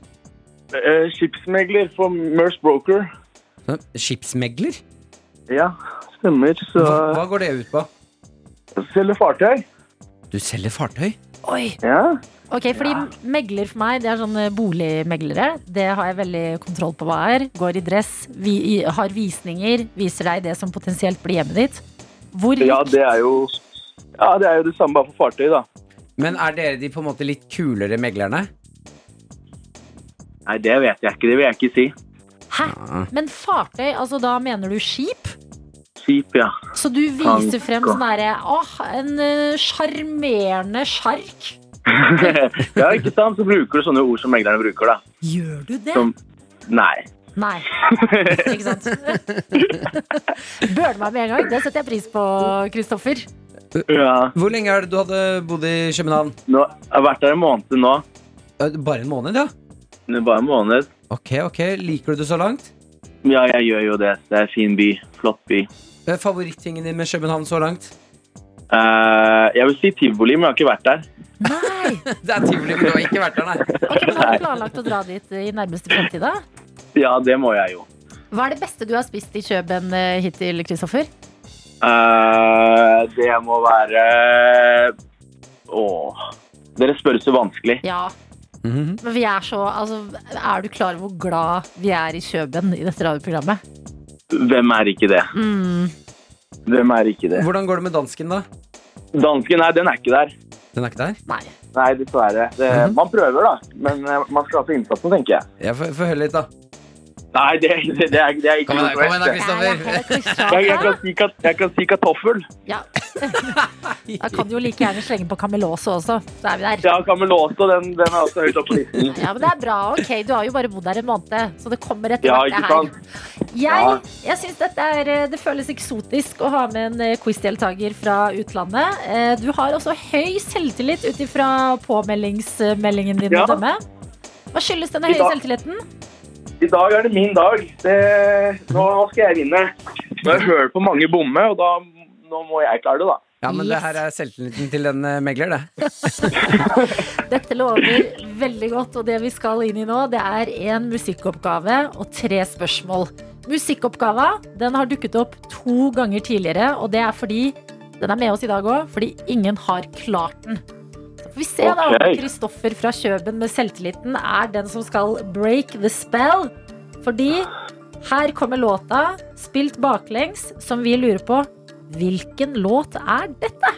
[SPEAKER 8] eh, skipsmegler for Merce Broker.
[SPEAKER 7] Skipsmegler?
[SPEAKER 8] Ja, stemmer. Så
[SPEAKER 7] Hva, hva går det ut på?
[SPEAKER 8] Selger fartøy.
[SPEAKER 7] Du selger fartøy?
[SPEAKER 2] Oi,
[SPEAKER 8] Ja.
[SPEAKER 2] ok, fordi Megler for meg, det er sånne boligmeglere. Det har jeg veldig kontroll på hva er. Går i dress, vi, har visninger, viser deg det som potensielt blir hjemmet ditt. Hvor
[SPEAKER 8] ja, det er jo Ja, det er jo det samme bare for fartøy, da.
[SPEAKER 7] Men er dere de på en måte litt kulere meglerne?
[SPEAKER 8] Nei, det vet jeg ikke. Det vil jeg ikke si.
[SPEAKER 2] Hæ? Men fartøy, altså da mener du skip?
[SPEAKER 8] Skip, ja.
[SPEAKER 2] Så du viser
[SPEAKER 8] Tank
[SPEAKER 2] frem sånn herre Åh, en eh, sjarmerende sjark.
[SPEAKER 8] ja, ikke sant? Så bruker du sånne ord som meglerne bruker, da.
[SPEAKER 2] Gjør du det?
[SPEAKER 8] Som Nei.
[SPEAKER 2] Nei. Ikke sant? Bøler meg med en gang. Det setter jeg pris på, Kristoffer.
[SPEAKER 8] Ja.
[SPEAKER 7] Hvor lenge er det du hadde bodd i København?
[SPEAKER 8] Nå, jeg har vært der en måned nå.
[SPEAKER 7] Bare en måned, ja?
[SPEAKER 8] Bare en måned.
[SPEAKER 7] Ok, ok. Liker du det så langt?
[SPEAKER 8] Ja, jeg gjør jo det. Det er en fin by. Flott by.
[SPEAKER 7] Favorittingen din med København så langt?
[SPEAKER 8] Eh, jeg vil si tivoli, men jeg har ikke vært der.
[SPEAKER 2] Nei!
[SPEAKER 7] Det er tivoli, men du har ikke vært der, nei.
[SPEAKER 2] Ok, men Har du planlagt å dra dit i nærmeste fremtid, da?
[SPEAKER 8] Ja, det må jeg jo.
[SPEAKER 2] Hva er det beste du har spist i Kjøben eh, hittil, Kristoffer?
[SPEAKER 8] Eh, det må være Åh. Dere spør så vanskelig.
[SPEAKER 2] Ja,
[SPEAKER 7] Mhm.
[SPEAKER 2] men vi er så Altså, er du klar over hvor glad vi er i Kjøben i dette radioprogrammet?
[SPEAKER 8] Hvem er ikke det?
[SPEAKER 2] Mm.
[SPEAKER 8] Hvem er ikke det?
[SPEAKER 7] Hvordan går det med dansken, da?
[SPEAKER 8] Dansken, nei, den er ikke der.
[SPEAKER 7] Den er ikke der?
[SPEAKER 2] Nei.
[SPEAKER 8] Nei, dessverre. Det,
[SPEAKER 7] Mhm.
[SPEAKER 8] Man prøver, da. Men eh, man skal ha på innsatsen, tenker jeg.
[SPEAKER 7] Ja, får høre litt, da.
[SPEAKER 8] Nei, det, det, det, er, det er ikke noe
[SPEAKER 7] kom igjen da. Kristoffer.
[SPEAKER 8] jeg, jeg, kan si, kat- jeg kan si kartoffel.
[SPEAKER 2] Ja. Da kan du jo like gjerne slenge på Kamelåse også. Så er vi der.
[SPEAKER 8] Ja, Kamelåse den, den er også høyt oppe på listen.
[SPEAKER 2] Ja, men det er bra. Ok, du har jo bare bodd der en måned, så det kommer etter
[SPEAKER 8] Ja,
[SPEAKER 2] hvert.
[SPEAKER 8] ikke
[SPEAKER 2] det her.
[SPEAKER 8] sant?
[SPEAKER 2] Jeg, jeg synes dette er, eh, Det føles eksotisk å ha med en eh, quizdeltaker fra utlandet. Eh, Du har også høy selvtillit ut ifra påmeldingsmeldingen din.
[SPEAKER 8] Ja.
[SPEAKER 2] å dømme. Hva skyldes denne høye selvtilliten?
[SPEAKER 8] I dag er det min dag. Det, nå skal jeg vinne. Nå har jeg hørt på mange bomme, og da nå må jeg klare det, da.
[SPEAKER 7] Ja, men det her er selvtilliten til en eh, megler, det.
[SPEAKER 2] Dette lover veldig godt, og det vi skal inn i nå, det er en musikkoppgave og tre spørsmål. Musikkoppgava den har dukket opp to ganger tidligere, og det er fordi den er med oss i dag òg, fordi ingen har klart den. Så ser vi se da om Kristoffer fra Kjøben med selvtilliten er den som skal break the spell. Fordi her kommer låta, spilt baklengs, som vi lurer på hvilken låt er dette?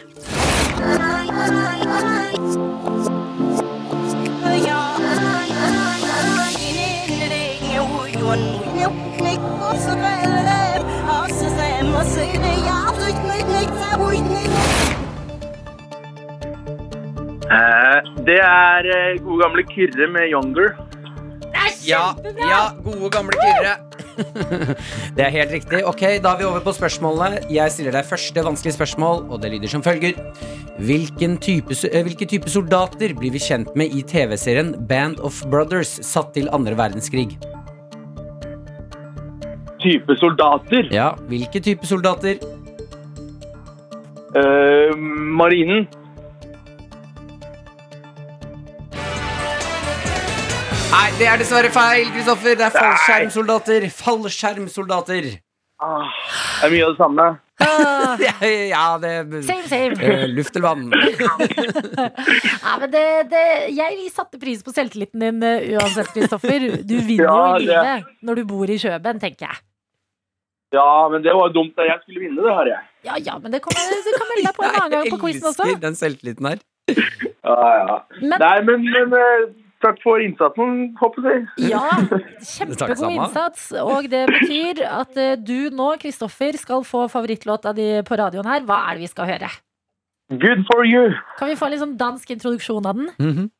[SPEAKER 8] Eh, det er eh, gode gamle Kyrre med Younger.
[SPEAKER 7] Ja, ja, gode gamle Kyrre. det er helt riktig. Ok, Da er vi over på spørsmålene. Jeg stiller deg første vanskelige spørsmål, og det lyder som følger. Hvilken type, eh, hvilke type soldater blir vi kjent med i TV-serien Band of Brothers satt til andre verdenskrig?
[SPEAKER 8] Type soldater.
[SPEAKER 7] Ja, hvilke type soldater?
[SPEAKER 8] Uh, marinen.
[SPEAKER 7] Nei, det er dessverre feil, Kristoffer. Det er fallskjermsoldater. Fallskjermsoldater.
[SPEAKER 8] Ah, det er mye av det samme.
[SPEAKER 2] Ah,
[SPEAKER 7] Ja, det
[SPEAKER 2] same, same.
[SPEAKER 7] eh, Luft eller vann?
[SPEAKER 2] Ja, men det, det, jeg satte pris på selvtilliten din uh, uansett, Kristoffer. Du vinner
[SPEAKER 8] Ja,
[SPEAKER 2] jo i livet når du bor i Kjøben, tenker jeg.
[SPEAKER 8] Ja, men det var jo dumt jeg skulle vinne det her, jeg.
[SPEAKER 2] Ja, ja, men det kommer, du kan melde deg på en annen gang på quizen også.
[SPEAKER 7] Jeg elsker den selvtilliten her.
[SPEAKER 8] Ja, ja.
[SPEAKER 2] Men
[SPEAKER 8] Nei, men, men eh, takk for innsatsen, håper jeg.
[SPEAKER 2] ja, kjempegod innsats. Og det betyr at eh, du nå, Kristoffer, skal få favorittlåta di på radioen her. Hva er det vi skal høre?
[SPEAKER 8] Good for you.
[SPEAKER 2] Kan vi få en litt sånn dansk introduksjon av den?
[SPEAKER 7] Mhm.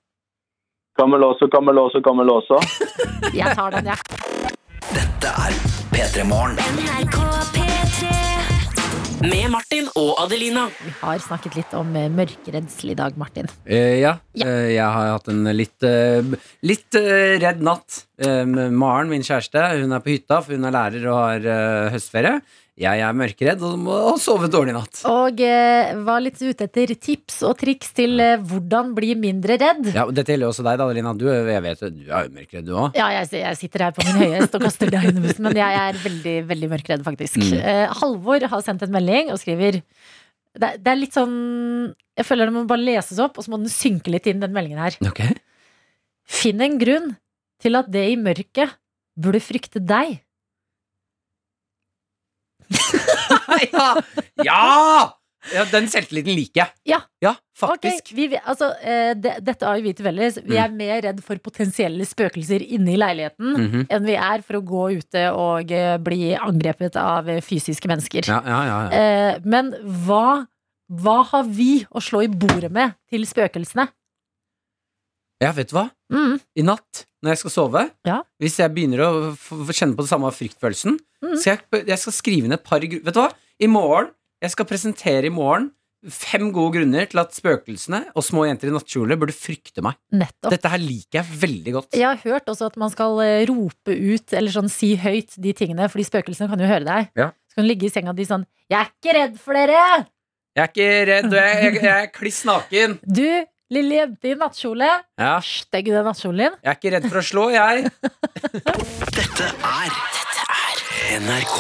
[SPEAKER 8] Kamelåse, kamelåse, kamelåse.
[SPEAKER 2] Jeg tar den, jeg.
[SPEAKER 1] Dette er P3 Morgen.
[SPEAKER 5] Med Martin og Adelina.
[SPEAKER 2] Vi har snakket litt om eh, mørkeredsel i dag, Martin.
[SPEAKER 7] Eh, ja,
[SPEAKER 2] Ja.
[SPEAKER 7] eh, jeg har hatt en litt, eh, litt eh, redd natt. Eh, Maren, min kjæreste, hun er på hytta, for hun er lærer og har høstferie. Jeg er mørkeredd og må sove dårlig i natt.
[SPEAKER 2] Og eh, var litt ute etter tips og triks til eh, hvordan bli mindre redd.
[SPEAKER 7] Ja, og Dette gjelder også deg, da, Adelina. Du, jeg vet, du er jo mørkredd, du òg.
[SPEAKER 2] Ja, jeg, jeg sitter her på min høyest og kaster deg under bussen, men jeg er veldig veldig mørkredd, faktisk.
[SPEAKER 7] Mm.
[SPEAKER 2] Eh, Halvor har sendt en melding og skriver det, det er litt sånn Jeg føler det må bare leses opp, og så må den synke litt inn, den meldingen her.
[SPEAKER 7] Okay.
[SPEAKER 2] Finn en grunn til at det i mørket burde frykte deg.
[SPEAKER 7] ja! ja! Ja, Den selvtilliten liker jeg.
[SPEAKER 2] Ja.
[SPEAKER 7] Ja, faktisk.
[SPEAKER 2] Okay, vi- altså, eh, det, dette har jo vi til felles. Vi er mer redd for potensielle spøkelser inne i leiligheten
[SPEAKER 7] Mhm.
[SPEAKER 2] enn vi er for å gå ute og eh, bli angrepet av fysiske mennesker.
[SPEAKER 7] Ja, ja, ja, ja.
[SPEAKER 2] Eh, men hva, hva har vi å slå i bordet med til spøkelsene?
[SPEAKER 7] Ja, vet du hva?
[SPEAKER 2] Mm.
[SPEAKER 7] I natt, når jeg skal sove,
[SPEAKER 2] Ja.
[SPEAKER 7] hvis jeg begynner å kjenne på det samme fryktfølelsen,
[SPEAKER 2] mm.
[SPEAKER 7] skal jeg, jeg skal skrive ned et par Vet du hva? I morgen, jeg skal presentere i morgen fem gode grunner til at spøkelsene og små jenter i nattkjole burde frykte meg.
[SPEAKER 2] Nettopp.
[SPEAKER 7] Dette her liker jeg veldig godt.
[SPEAKER 2] Jeg har hørt også at man skal eh, rope ut, eller sånn si høyt, de tingene, fordi spøkelsene kan jo høre deg.
[SPEAKER 7] Ja.
[SPEAKER 2] Så kan du ligge i senga di sånn 'Jeg er ikke redd for dere!'
[SPEAKER 7] Jeg er ikke redd, og jeg, jeg, jeg er kliss naken.
[SPEAKER 2] Du, lille jente i nattkjole.
[SPEAKER 7] Ja,
[SPEAKER 2] Stygg den nattkjolen din.
[SPEAKER 7] jeg er ikke redd for å slå, jeg.
[SPEAKER 1] Dette er NRK.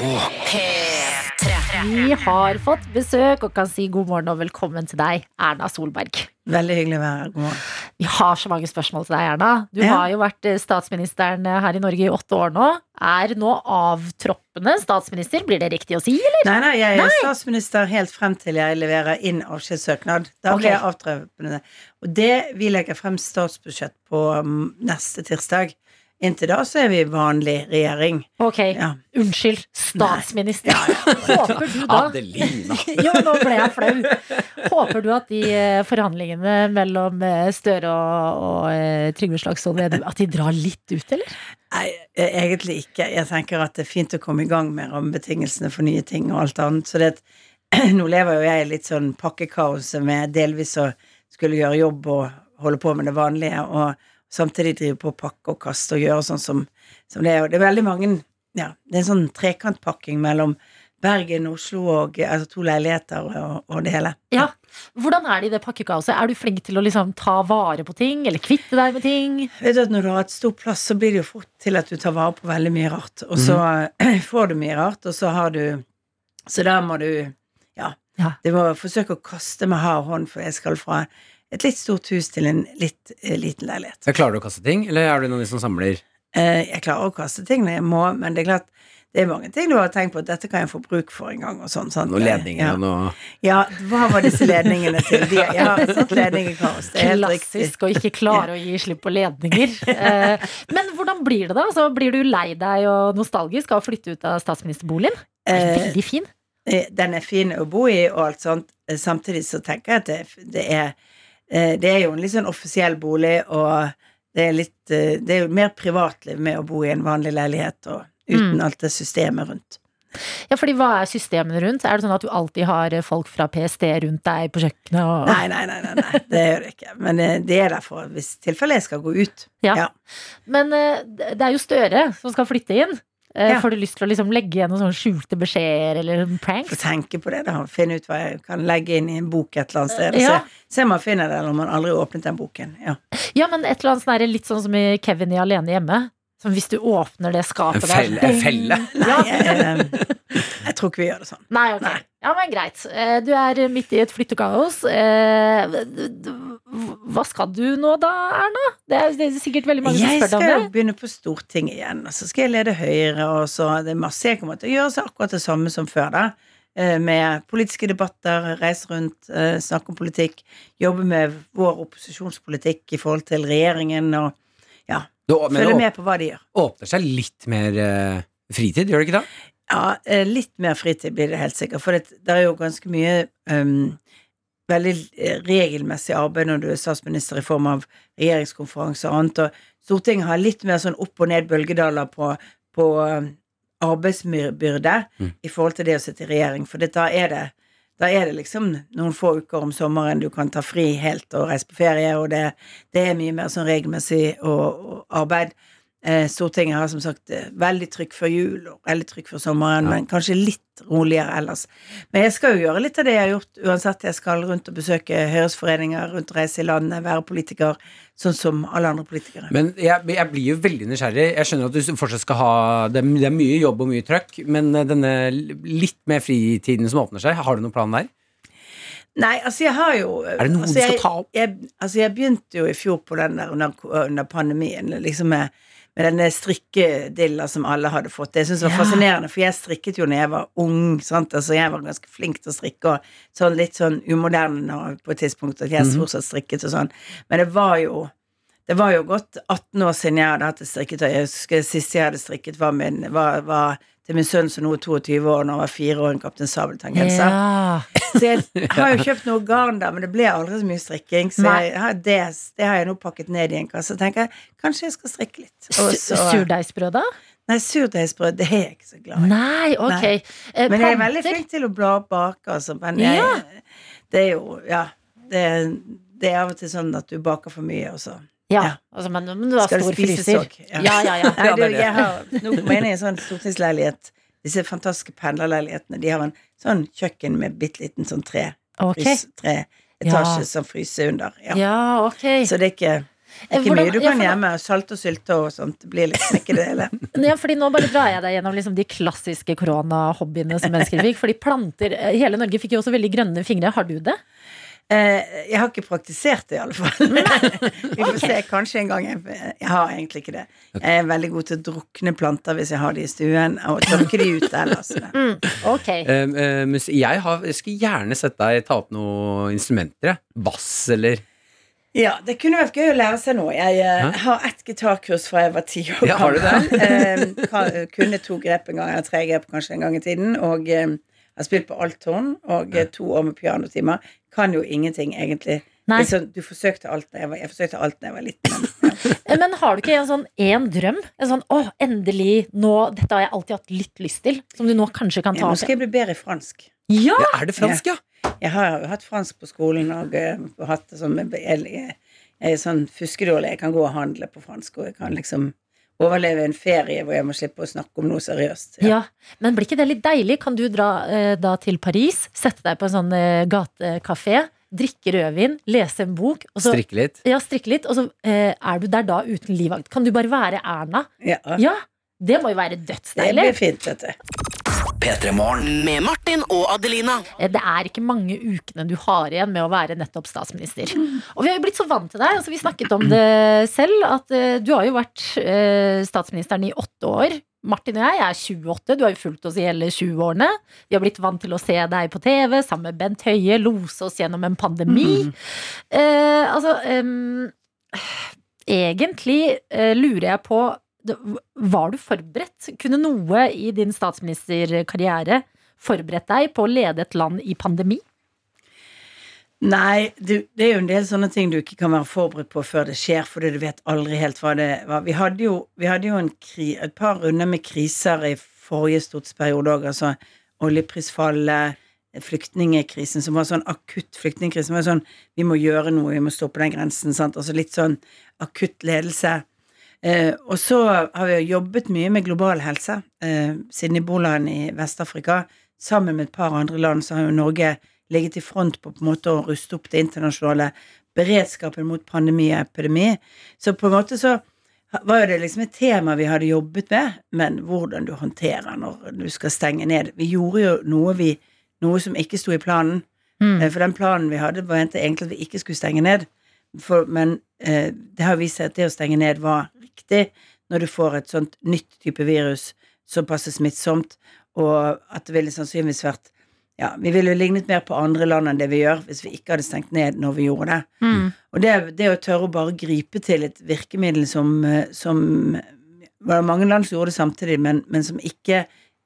[SPEAKER 2] Vi har fått besøk og kan si god morgen og velkommen til deg, Erna Solberg.
[SPEAKER 9] Veldig hyggelig å være her. God morgen.
[SPEAKER 2] Vi har så mange spørsmål til deg, Erna. Du
[SPEAKER 9] Ja.
[SPEAKER 2] har jo vært eh, statsministeren eh, her i Norge i åtte år nå. Er nå avtroppende statsminister, blir det riktig å si, eller?
[SPEAKER 9] Nei, nei, jeg er statsminister helt frem til jeg leverer inn avskjedssøknad. Da
[SPEAKER 2] blir
[SPEAKER 9] blir jeg avtroppende. Og det vi legger frem statsbudsjett på um, neste tirsdag. Inntil da så er vi vanlig regjering.
[SPEAKER 2] Ok,
[SPEAKER 9] Ja.
[SPEAKER 2] unnskyld. Statsminister. Håper du da
[SPEAKER 7] Adelina.
[SPEAKER 2] Jo, nå ble jeg flau. Håper du at de eh, forhandlingene mellom eh, Støre og, og eh, Trygve Slagsvold Vedum At de drar litt ut, eller?
[SPEAKER 9] Nei, egentlig ikke. Jeg tenker at det er fint å komme i gang med rammebetingelsene for nye ting og alt annet. Så det, nå lever jo jeg i litt sånn pakkekaos med delvis å skulle gjøre jobb og holde på med det vanlige, og samtidig drive på å pakke og kaste og gjøre sånn som, som det er. Og det er veldig mange Ja, det er en sånn trekantpakking mellom Bergen, Oslo og altså to leiligheter og, og det hele.
[SPEAKER 2] Ja. Hvordan er det i det pakkekaoset? Er du flink til å liksom ta vare på ting, eller kvitte deg med ting?
[SPEAKER 9] Vet du at Når du har et stort plass, så blir det jo fort til at du tar vare på veldig mye rart. Og så får du mye rart, og så har du Så da må du Ja.
[SPEAKER 2] Ja.
[SPEAKER 9] Du må forsøke å kaste med hard hånd, for jeg skal fra et litt stort hus til en litt eh, liten leilighet.
[SPEAKER 7] Jeg klarer du å kaste ting, eller er du en av de som samler?
[SPEAKER 9] Eh, jeg klarer å kaste ting når jeg må, men det er klart det er mange ting du har tenkt på at dette kan jeg få bruk for en gang. og sånn, sant?
[SPEAKER 7] Noen ledninger
[SPEAKER 9] ja.
[SPEAKER 7] og noe
[SPEAKER 9] ja, hva var disse ledningene til? De, jeg har sett ledningkaos. Det er helt.
[SPEAKER 2] Klassisk å ikke klare å gi slipp på ledninger. Eh, Men hvordan blir det da? Altså, blir du lei deg og nostalgisk av å flytte ut av statsministerboligen? Den er
[SPEAKER 9] Eh,
[SPEAKER 2] Veldig fin.
[SPEAKER 9] Eh, den er fin å bo i og alt sånt. Eh, Samtidig så tenker jeg at det, det er eh, Det er jo en litt sånn offisiell bolig, og det er litt eh, Det er jo mer privatliv med å bo i en vanlig leilighet og uten
[SPEAKER 2] Mm.
[SPEAKER 9] alt det systemet rundt.
[SPEAKER 2] Ja, fordi Hva er systemene rundt? Er det sånn at du alltid har folk fra PST rundt deg på kjøkkenet? Og...
[SPEAKER 9] Nei, nei, nei, nei, nei det gjør det ikke. Men eh, det er derfor hvis tilfellet jeg skal gå ut.
[SPEAKER 2] Ja.
[SPEAKER 9] Ja.
[SPEAKER 2] Men eh, det er jo Støre som skal flytte inn. Eh,
[SPEAKER 9] Ja.
[SPEAKER 2] Får du lyst til å liksom legge igjen noen sånne skjulte beskjeder eller
[SPEAKER 9] Få
[SPEAKER 2] pranks?
[SPEAKER 9] tenke på det, da. Finne ut hva jeg kan legge inn i en bok et eller annet sted.
[SPEAKER 2] Ja.
[SPEAKER 9] Se, se om man finner det, eller om man aldri har åpnet den boken. Ja.
[SPEAKER 2] Ja, men et eller annet sånn litt sånn som i Kevin i Alene hjemme. Som hvis du åpner det skapet
[SPEAKER 7] En felle- en felle?
[SPEAKER 2] Ja.
[SPEAKER 9] Jeg, jeg, jeg tror ikke vi gjør det sånn.
[SPEAKER 2] Nei, ok. Ja, men greit. Eh, Du er midt i et flyttekaos. Eh, hva skal du nå da, Erna? Det er, er sikkert veldig mange som spør
[SPEAKER 9] skal
[SPEAKER 2] deg om det.
[SPEAKER 9] begynne på Stortinget igjen, og så skal jeg lede Høyre, og så det er masse jeg kommer til å gjøre så akkurat det samme som før, da. Eh, Med politiske debatter, reise rundt, snakke om politikk, jobbe med vår opposisjonspolitikk i forhold til regjeringen, og ja, følge med på hva de gjør.
[SPEAKER 7] åpner seg litt mer fritid, gjør det ikke det?
[SPEAKER 9] Ja, eh, litt mer fritid blir det helt sikkert, for det, det er jo ganske mye um, veldig eh, regelmessig arbeid når du er statsminister i form av regjeringskonferanse og annet, og Stortinget har litt mer sånn opp og ned bølgedaler på, på um, arbeidsbyrde
[SPEAKER 7] Mm.
[SPEAKER 9] i forhold til det å sitte i regjering, for det, da er det da er det liksom noen få uker om sommeren du kan ta fri helt og reise på ferie, og det, det er mye mer sånn regelmessig og, og arbeid. Eh, Stortinget har som sagt eh, veldig trykk før jul og veldig trykk før sommeren,
[SPEAKER 7] Ja.
[SPEAKER 9] men kanskje litt roligere ellers. Men jeg skal jo gjøre litt av det jeg har gjort uansett. Jeg skal rundt og besøke Høyres foreninger, rundt reise i landet, være politiker, sånn som alle andre politikere.
[SPEAKER 7] Men jeg, jeg blir jo veldig nysgjerrig. Jeg skjønner at du fortsatt skal ha Det det er mye jobb og mye trøkk, men eh, denne litt mer fritiden som åpner seg, har du noen plan der?
[SPEAKER 9] Nei, altså jeg har jo
[SPEAKER 7] Er det noe
[SPEAKER 9] altså
[SPEAKER 7] du skal
[SPEAKER 9] jeg,
[SPEAKER 7] ta opp?
[SPEAKER 9] Jeg, altså jeg begynte jo i fjor på den der under, under pandemien, liksom med, med denne strikkedilla som alle hadde fått. Det syns jeg var
[SPEAKER 2] Ja.
[SPEAKER 9] fascinerende, for jeg strikket jo når jeg var ung. Sant? Altså jeg var ganske flink til å strikke, og sånn litt sånn umoderne på et tidspunkt at jeg
[SPEAKER 7] Mhm.
[SPEAKER 9] fortsatt strikket og sånn. Men det var jo det var jo godt 18 år siden jeg hadde hatt et strikketøy. Jeg husker det siste jeg hadde strikket, var, min, var, var til min sønn som nå er 22 år, når han var fire år, en Kaptein Sabeltann-genser.
[SPEAKER 2] Ja.
[SPEAKER 9] Så jeg har jo kjøpt noe garn der, men det ble aldri så mye strikking. Så jeg det, det har jeg nå pakket ned i en kasse. Så tenker jeg kanskje jeg skal strikke litt. Og
[SPEAKER 2] Surdeigsbrød, da?
[SPEAKER 9] Nei, surdeigsbrød det er jeg ikke så glad i.
[SPEAKER 2] Nei, ok.
[SPEAKER 9] Nei.
[SPEAKER 2] Eh,
[SPEAKER 9] Men jeg er veldig flink til å bla bake, altså. Men jeg,
[SPEAKER 2] Ja.
[SPEAKER 9] det er jo Ja. Det, det er av og til sånn at du baker for mye, og så
[SPEAKER 2] Ja, altså, men, men du har
[SPEAKER 9] skal
[SPEAKER 2] stor fryser.
[SPEAKER 9] Ja.
[SPEAKER 2] Ja, ja, ja.
[SPEAKER 9] Nei, du, jeg har, nå mener jeg en sånn stortingsleilighet. Disse fantastiske pendlerleilighetene. De har en sånn kjøkken med bitte liten sånn tre,
[SPEAKER 2] okay.
[SPEAKER 9] frys, tre etasje
[SPEAKER 2] Ja.
[SPEAKER 9] som fryser under. Ja.
[SPEAKER 2] Ja, ok.
[SPEAKER 9] Så det er ikke, det er ikke
[SPEAKER 2] Hvordan-
[SPEAKER 9] mye du kan
[SPEAKER 2] ja,
[SPEAKER 9] gjemme. Salte og sylte og sånt. Det blir liksom ikke det hele.
[SPEAKER 2] Ja, fordi nå bare drar jeg deg gjennom liksom de klassiske koronahobbyene som mennesker fikk. Fordi planter eh, Hele Norge fikk jo også veldig grønne fingre. Har du det?
[SPEAKER 9] Eh, jeg har ikke praktisert det, i alle fall. Vi får se. Kanskje en gang. Jeg, jeg har egentlig ikke det. Jeg er veldig god til å drukne planter hvis jeg har de i stuen, og tørke de ut ellers.
[SPEAKER 2] Ok.
[SPEAKER 7] Eh, eh, jeg, har, jeg skulle gjerne sett deg ta opp noen instrumenter. jeg. Bass eller
[SPEAKER 9] Ja, det kunne vært gøy å lære seg noe. Jeg
[SPEAKER 7] Hæ?
[SPEAKER 9] har ett gitarkurs fra jeg var ti år
[SPEAKER 7] Ja, har du det?
[SPEAKER 9] Eh, kunne to grep en gang, eller tre grep kanskje en gang i tiden. Og jeg har spilt på althorn og to år med pianotimer. Kan jo ingenting, egentlig.
[SPEAKER 2] Nei.
[SPEAKER 9] Liksom, du forsøkte alt da jeg var, jeg forsøkte alt da jeg var liten. Men, ja.
[SPEAKER 2] Eh, Men har du ikke en sånn én drøm? En sånn å, endelig, nå Dette har jeg alltid hatt litt lyst til. Som du nå kanskje kan
[SPEAKER 9] Ja,
[SPEAKER 2] ta
[SPEAKER 9] nå skal jeg bli bedre i fransk.
[SPEAKER 2] Ja!
[SPEAKER 7] ja, Er det fransk, ja?
[SPEAKER 9] Jeg har jo hatt fransk på skolen og eh, hatt det sånn jeg, jeg, jeg er sånn fuskedårlig. Jeg kan gå og handle på fransk, og jeg kan liksom overleve en ferie hvor jeg må slippe å snakke om noe seriøst.
[SPEAKER 2] Ja, Men blir ikke det litt deilig? Kan du dra eh, da til Paris, sette deg på en sånn eh, gatekafé, drikke rødvin, lese en bok, og så
[SPEAKER 7] Strikke litt?
[SPEAKER 2] ja, strikke litt, og så eh, er du der da uten livvakt. Kan du bare være Erna?
[SPEAKER 9] Ja,
[SPEAKER 2] Ja, det må jo være dødsdeilig.
[SPEAKER 9] det blir fint, vet du.
[SPEAKER 1] P3 Morgen.
[SPEAKER 5] Med Martin og Adelina.
[SPEAKER 2] Eh, Det er ikke mange ukene du har igjen med å være nettopp statsminister. Og vi har jo blitt så vant til deg. Altså, vi snakket om det selv, at eh, du har jo vært eh, statsministeren i åtte år. Martin og jeg er 28, du har jo fulgt oss i hele 20-årene. Vi har blitt vant til å se deg på TV sammen med Bent Høie, lose oss gjennom en pandemi. Eh, altså em, Egentlig eh, lurer jeg på Var du forberedt? Kunne noe i din statsministerkarriere forberedt deg på å lede et land i pandemi?
[SPEAKER 9] Nei, det er jo en del sånne ting du ikke kan være forberedt på før det skjer, fordi du vet aldri helt hva det var. Vi hadde jo, vi hadde jo kri, et par runder med kriser i forrige stortingsperiode òg. Altså oljeprisfallet, flyktningkrisen, som var sånn akutt flyktningkrise. Som var sånn Vi må gjøre noe, vi må stoppe den grensen. Sant? Altså litt sånn akutt ledelse. Eh, og så har vi jo jobbet mye med global helse. Eh, siden ebolaen i Vest-Afrika, sammen med et par andre land, så har jo Norge ligget i front på, på en måte å ruste opp det internasjonale beredskapen mot pandemi og epidemi. Så på en måte så var jo det liksom et tema vi hadde jobbet med, men hvordan du håndterer når du skal stenge ned. Vi gjorde jo noe, vi, noe som ikke sto i planen.
[SPEAKER 2] Mm.
[SPEAKER 9] Eh, For den planen vi hadde, var egentlig at vi ikke skulle stenge ned. for, men eh, det har vist seg at det å stenge ned var riktig når du får et sånt nytt type virus, som passer smittsomt, og at det ville sannsynligvis vært ja, Vi ville lignet mer på andre land enn det vi gjør hvis vi ikke hadde stengt ned når vi gjorde det.
[SPEAKER 2] Mm.
[SPEAKER 9] Og det, det å tørre å bare gripe til et virkemiddel som, som Det var mange land som gjorde det samtidig, men, men som ikke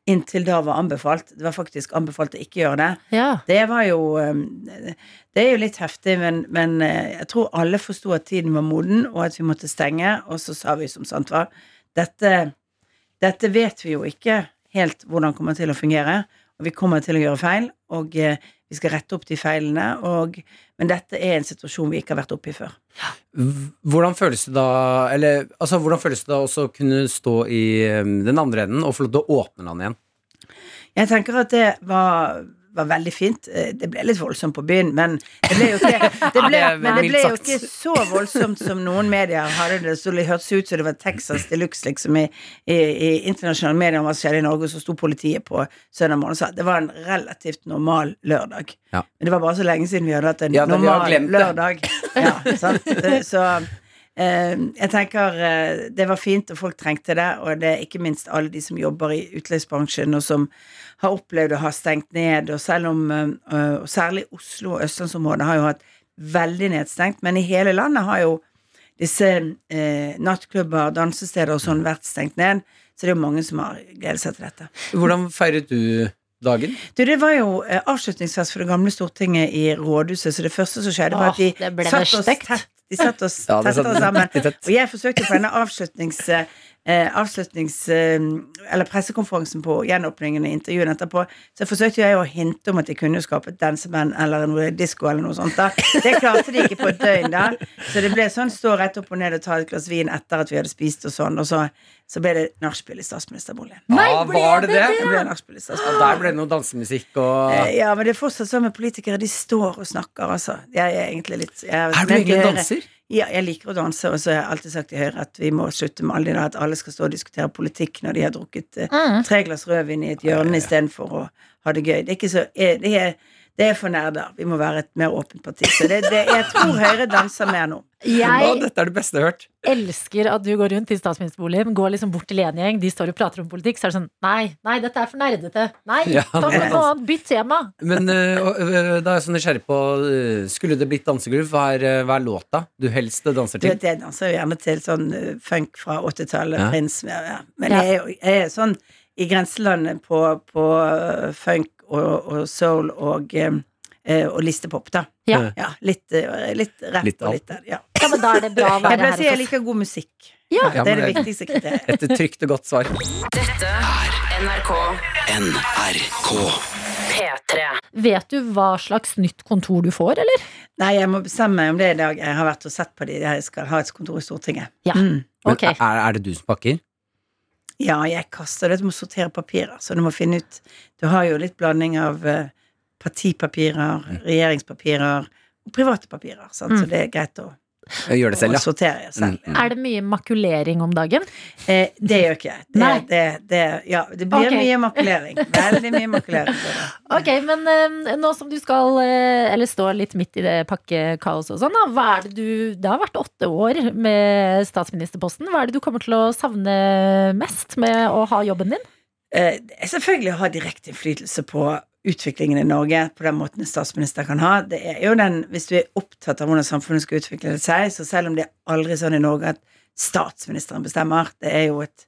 [SPEAKER 9] inntil da var anbefalt. Det var faktisk anbefalt å ikke gjøre det.
[SPEAKER 2] Ja.
[SPEAKER 9] Det var jo um, Det er jo litt heftig, men, men eh, jeg tror alle forsto at tiden var moden, og at vi måtte stenge, og så sa vi som sant var dette, dette vet vi jo ikke helt hvordan kommer til å fungere, og vi kommer til å gjøre feil, og eh, vi skal rette opp de feilene, og, men dette er en situasjon vi ikke har vært oppe i før.
[SPEAKER 7] Hvordan føles det da Eller altså, hvordan føles det da også å kunne stå i um, den andre enden og få lov til å åpne den igjen?
[SPEAKER 9] Jeg tenker at det var, var veldig fint. Eh, Det ble litt voldsomt på byen, men det ble jo ikke, det ble,
[SPEAKER 7] Det er
[SPEAKER 9] det ble jo ikke så voldsomt som noen medier hadde det. Så det hørtes ut som det var Texas de luxe, liksom, i, i, i internasjonale medier om hva som skjedde i Norge, og så sto politiet på søndag morgen og sa at det var en relativt normal lørdag.
[SPEAKER 7] Ja.
[SPEAKER 9] Men det var bare så lenge siden vi hadde hatt en
[SPEAKER 7] Ja,
[SPEAKER 9] normal lørdag. Ja, sant? Eh, Så jeg tenker eh, det var fint, og folk trengte det, og det er ikke minst alle de som jobber i utelivsbransjen, og som har opplevd å ha stengt ned, og selv om eh, og særlig Oslo og østlandsområdet har jo hatt veldig nedstengt, men i hele landet har jo disse eh, nattklubber, dansesteder og sånn vært stengt ned, så det er jo mange som har gledet seg til dette.
[SPEAKER 7] Hvordan feiret du dagen?
[SPEAKER 9] Du, det var jo eh, avslutningsfest for det gamle Stortinget i rådhuset, så det første som skjedde, var at de
[SPEAKER 2] det
[SPEAKER 9] satt oss tett. De satt oss
[SPEAKER 7] Ja, det
[SPEAKER 9] sammen. Og jeg forsøkte på denne avslutnings... eh, avslutnings eh, eller pressekonferansen på gjenåpningen og intervjuene etterpå, så forsøkte jeg å hinte om at de kunne skape et danseband eller noe disko eller noe sånt. da. Det klarte de ikke på et døgn, da. Så det ble sånn stå rett opp og ned og ta et glass vin etter at vi hadde spist og sånn, og så, så ble det nachspiel i statsministerboligen.
[SPEAKER 7] ja, var det det?
[SPEAKER 9] Det ble nachspiel i statsministerboligen.
[SPEAKER 7] der ble det noe dansemusikk og
[SPEAKER 9] Eh, Ja, men det er fortsatt sånn med politikere. De står og snakker, altså. Jeg er egentlig litt jeg,
[SPEAKER 7] Er du egentlig en danser?
[SPEAKER 9] Ja, jeg liker å danse, og så har jeg alltid sagt til Høyre at vi må slutte med alle de der at alle skal stå og diskutere politikk når de har drukket eh,
[SPEAKER 2] Mm.
[SPEAKER 9] tre glass rødvin i et hjørne istedenfor å ha det gøy. Det er ikke så eh, det er, det er for nerder. Vi må være et mer åpent parti. Så det, det, jeg tror Høyre danser mer nå.
[SPEAKER 2] Jeg Nå,
[SPEAKER 7] dette er det beste jeg har hørt.
[SPEAKER 2] elsker at du går rundt i statsministerboligen, går liksom bort til en gjeng, de står og prater om politikk, så er det sånn Nei, nei, dette er for nerdete. Nei,
[SPEAKER 7] Ja,
[SPEAKER 2] ta
[SPEAKER 7] er
[SPEAKER 2] noe annet. Bytt tema.
[SPEAKER 7] Men øh, og, øh, da er jeg så nysgjerrig på øh, Skulle det blitt dansegulv? hva, er, øh, hva er låta du helst danser
[SPEAKER 9] Du
[SPEAKER 7] til?
[SPEAKER 9] vet, jeg danser jo gjerne til sånn eh, funk fra 80-tallet,
[SPEAKER 7] Ja.
[SPEAKER 9] Prins ja, ja. Men
[SPEAKER 2] Ja.
[SPEAKER 9] jeg er jo jeg er sånn i grenselandet på, på eh, funk og, og soul og, eh, eh, og listepop, da.
[SPEAKER 2] Ja.
[SPEAKER 9] Ja, litt, eh, litt rap
[SPEAKER 7] Litt
[SPEAKER 9] og litt der, ja.
[SPEAKER 2] Ja, men da er det bra å være
[SPEAKER 9] å
[SPEAKER 2] her
[SPEAKER 9] si jeg liker god musikk.
[SPEAKER 2] Ja.
[SPEAKER 7] Ja,
[SPEAKER 9] det er det viktigste kriteriet.
[SPEAKER 7] Et trygt og godt svar.
[SPEAKER 5] Dette er NRK
[SPEAKER 1] NRK.
[SPEAKER 5] P3.
[SPEAKER 2] Vet du hva slags nytt kontor du får, eller?
[SPEAKER 9] Nei, jeg må bestemme meg om det i dag. Jeg har vært og sett på de. Jeg skal ha et kontor i Stortinget.
[SPEAKER 2] Ja.
[SPEAKER 9] Mm.
[SPEAKER 7] Men
[SPEAKER 2] Ok.
[SPEAKER 7] er, er det du som pakker?
[SPEAKER 9] Ja, jeg kaster det. Du må sortere papirer. Så du må finne ut Du har jo litt blanding av eh, partipapirer, regjeringspapirer og private papirer. Sant?
[SPEAKER 2] Mm.
[SPEAKER 9] Så det er greit å,
[SPEAKER 7] gjør det selv, ja.
[SPEAKER 9] selv.
[SPEAKER 7] Mm, mm.
[SPEAKER 2] Er det mye makulering om dagen?
[SPEAKER 9] Eh, det gjør ikke jeg. Det,
[SPEAKER 2] Nei.
[SPEAKER 9] det, det, ja, det blir
[SPEAKER 2] okay.
[SPEAKER 9] mye makulering. Veldig mye makulering.
[SPEAKER 2] Ok, men eh, nå som du skal eh, Eller står litt midt i det pakkekaoset og sånn, da. Hva er det du Det har vært åtte år med statsministerposten. Hva er det du kommer til å savne mest med å ha jobben din?
[SPEAKER 9] Eh, selvfølgelig å ha direkte innflytelse på utviklingen i Norge på den måten en statsminister kan ha. Det er jo den, Hvis du er opptatt av hvordan samfunnet skal utvikle seg, så selv om det er aldri sånn i Norge at statsministeren bestemmer, det er jo et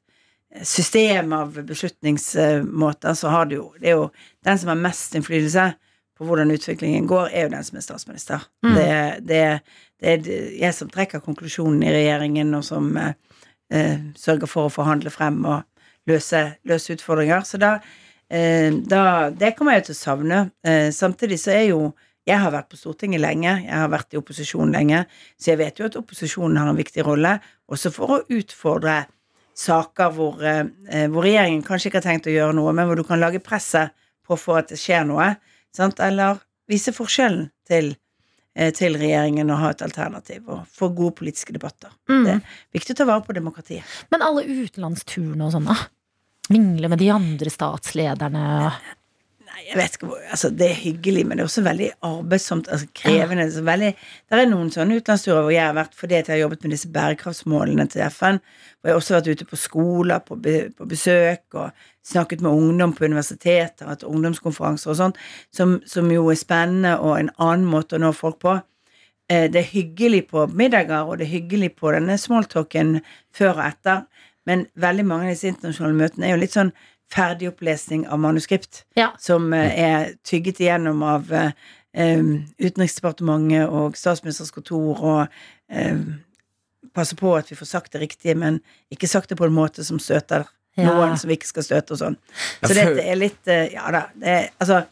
[SPEAKER 9] system av beslutningsmåter, så har du jo Det er jo den som har mest innflytelse på hvordan utviklingen går, er jo den som er statsminister.
[SPEAKER 2] Mm.
[SPEAKER 9] Det, det, det er jeg som trekker konklusjonen i regjeringen, og som eh, eh, sørger for å forhandle frem og løse, løse utfordringer. Så da, eh, da Det kommer jeg til å savne. Eh, samtidig så er jo Jeg har vært på Stortinget lenge, jeg har vært i opposisjon lenge, så jeg vet jo at opposisjonen har en viktig rolle, også for å utfordre saker hvor, eh, hvor regjeringen kanskje ikke har tenkt å gjøre noe, men hvor du kan lage presset på for at det skjer noe, sant? eller vise forskjellen til, eh, til regjeringen og ha et alternativ, og få gode politiske debatter.
[SPEAKER 2] Mm.
[SPEAKER 9] Det er viktig å ta vare på demokratiet.
[SPEAKER 2] Men alle utenlandsturene og sånn, da? Mingle med de andre statslederne?
[SPEAKER 9] Nei, jeg vet ikke hvor altså, Det er hyggelig, men det er også veldig arbeidsomt. Altså, krevende. Så veldig, det er noen sånne utenlandsturer hvor jeg har vært fordi jeg har jobbet med disse bærekraftsmålene til FN. Hvor jeg har også vært ute på skoler på, be, på besøk og snakket med ungdom på universiteter, hatt ungdomskonferanser og sånt, som, som jo er spennende og en annen måte å nå folk på. Eh, Det er hyggelig på middager, og det er hyggelig på denne smalltalken før og etter, men veldig mange av disse internasjonale møtene er jo litt sånn ferdigopplesning av manuskript,
[SPEAKER 2] Ja.
[SPEAKER 9] som eh, er tygget igjennom av eh, Utenriksdepartementet og Statsministerens kontor, og eh, passe på at vi får sagt det riktige, men ikke sagt det på en måte som støter
[SPEAKER 2] Ja.
[SPEAKER 9] noen som vi ikke skal støte, og sånn. Så dette er litt eh, Ja da. Det er, altså,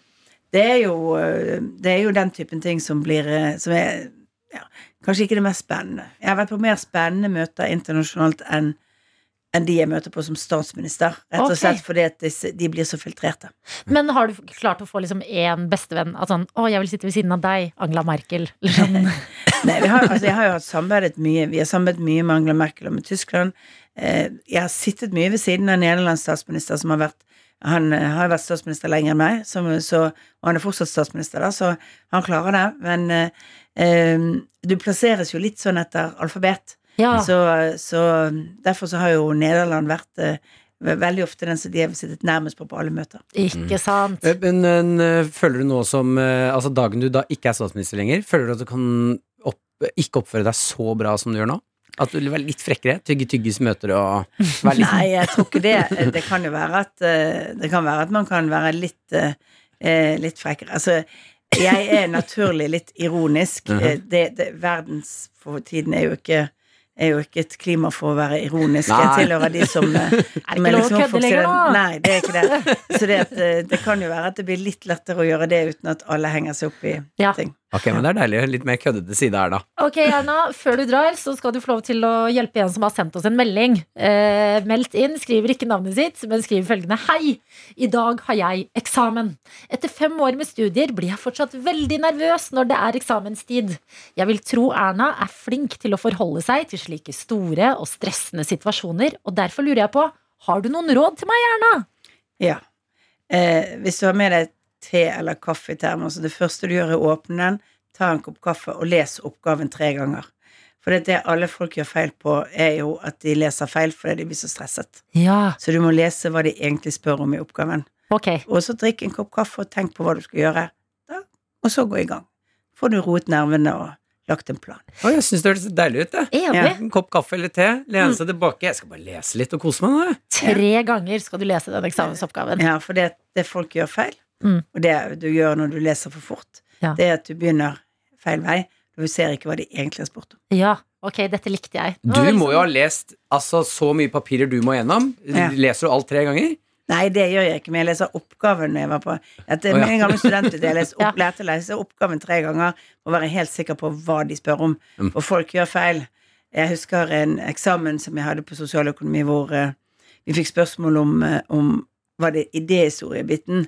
[SPEAKER 9] det er jo eh, Det er jo den typen ting som blir eh, Som er ja, kanskje ikke det mest spennende. Jeg har vært på mer spennende møter internasjonalt enn enn de jeg møter på som statsminister. Rett og
[SPEAKER 2] okay.
[SPEAKER 9] slett fordi at disse, de blir så filtrerte.
[SPEAKER 2] Men har du klart å få liksom én bestevenn? At sånn, å, jeg vil sitte ved siden av deg, Angela Merkel. Liksom.
[SPEAKER 9] Nei, vi har, altså, jeg har jo hatt samarbeidet mye Vi har samarbeidet mye med Angela Merkel og med Tyskland. Eh, jeg har sittet mye ved siden av Nederlands statsminister, som har vært han eh, har vært statsminister lenger enn meg, som, så, og han er fortsatt statsminister, da, så han klarer det. Men eh, eh, du plasseres jo litt sånn etter alfabet.
[SPEAKER 2] Ja.
[SPEAKER 9] Så, så derfor så har jo Nederland vært eh, veldig ofte den som de har sittet nærmest på på alle møter.
[SPEAKER 2] Ikke sant?
[SPEAKER 7] Mm. Men, men eh, føler du nå som Altså dagen du da ikke er statsminister lenger, føler du at du kan opp, ikke oppføre deg så bra som du gjør nå? At du vil være litt frekkere? Tygge tyggis møter og være litt
[SPEAKER 9] Nei, jeg tror ikke det. Det kan jo være at Det kan være at man kan være litt Litt frekkere. Altså, jeg er naturlig litt ironisk.
[SPEAKER 7] Mhm.
[SPEAKER 9] Eh, det, det, verdens for tiden er jo ikke er jo ikke et klima for å være ironisk. Jeg tilhører de som eh,
[SPEAKER 2] Er det ikke lov å
[SPEAKER 9] liksom
[SPEAKER 2] kødde lenger nå?
[SPEAKER 9] Nei, det er ikke det. Så det, at, eh, det kan jo være at det blir litt lettere å gjøre det uten at alle henger seg opp i
[SPEAKER 2] Ja.
[SPEAKER 9] ting.
[SPEAKER 7] Ok, men det er deilig. Litt mer køddete side her, da.
[SPEAKER 2] Ok, Erna, før du drar, så skal du få lov til å hjelpe en som har sendt oss en melding. Eh, meldt inn, skriver ikke navnet sitt, men skriver følgende Hei! I dag har jeg eksamen. Etter fem år med studier blir jeg fortsatt veldig nervøs når det er eksamenstid. Jeg vil tro Erna er flink til å forholde seg til slike store og stressende situasjoner, og derfor lurer jeg på, har du noen råd til meg, Erna?
[SPEAKER 9] Ja. Eh, hvis du har med deg te eller kaffe i termos, så det første du gjør, er å åpne den, ta en kopp kaffe og les oppgaven tre ganger. For det, det alle folk gjør feil på, er jo at de leser feil fordi de blir så stresset.
[SPEAKER 2] Ja,
[SPEAKER 9] Så du må lese hva de egentlig spør om i oppgaven.
[SPEAKER 2] Okay.
[SPEAKER 9] Og så drikk en kopp kaffe og tenk på hva du skal gjøre. Da, og så gå i gang. Får du roet nervene og lagt en plan.
[SPEAKER 7] Å, jeg syns det høres deilig ut, det.
[SPEAKER 9] Ja.
[SPEAKER 7] En kopp kaffe eller te, lene seg tilbake. Jeg skal bare lese litt og kose meg nå, jeg.
[SPEAKER 2] Tre ganger skal du lese den eksamensoppgaven.
[SPEAKER 9] Ja, for det, det folk gjør feil,
[SPEAKER 2] Mm.
[SPEAKER 9] og det du gjør når du leser for fort,
[SPEAKER 2] Ja.
[SPEAKER 9] det er at du begynner feil vei. Du ser ikke hva de egentlig har spurt om.
[SPEAKER 2] Ja, ok, dette likte jeg. Nå,
[SPEAKER 7] Du
[SPEAKER 2] liksom...
[SPEAKER 7] må
[SPEAKER 2] liksom-
[SPEAKER 7] jo ha lest altså, så mye papirer du må gjennom. Leser du alt tre ganger?
[SPEAKER 9] Nei, det gjør jeg ikke, men jeg leser oppgaven når jeg var på Etter
[SPEAKER 7] oh, ja.
[SPEAKER 9] min gamle studenttid. Jeg
[SPEAKER 2] leser
[SPEAKER 9] opp, lærte å lese oppgaven tre ganger og være helt sikker på hva de spør om.
[SPEAKER 7] Mm.
[SPEAKER 9] For folk gjør feil. Jeg husker en eksamen som jeg hadde på sosialøkonomi, hvor uh, vi fikk spørsmål om, eh, om Var det idéhistoriebiten?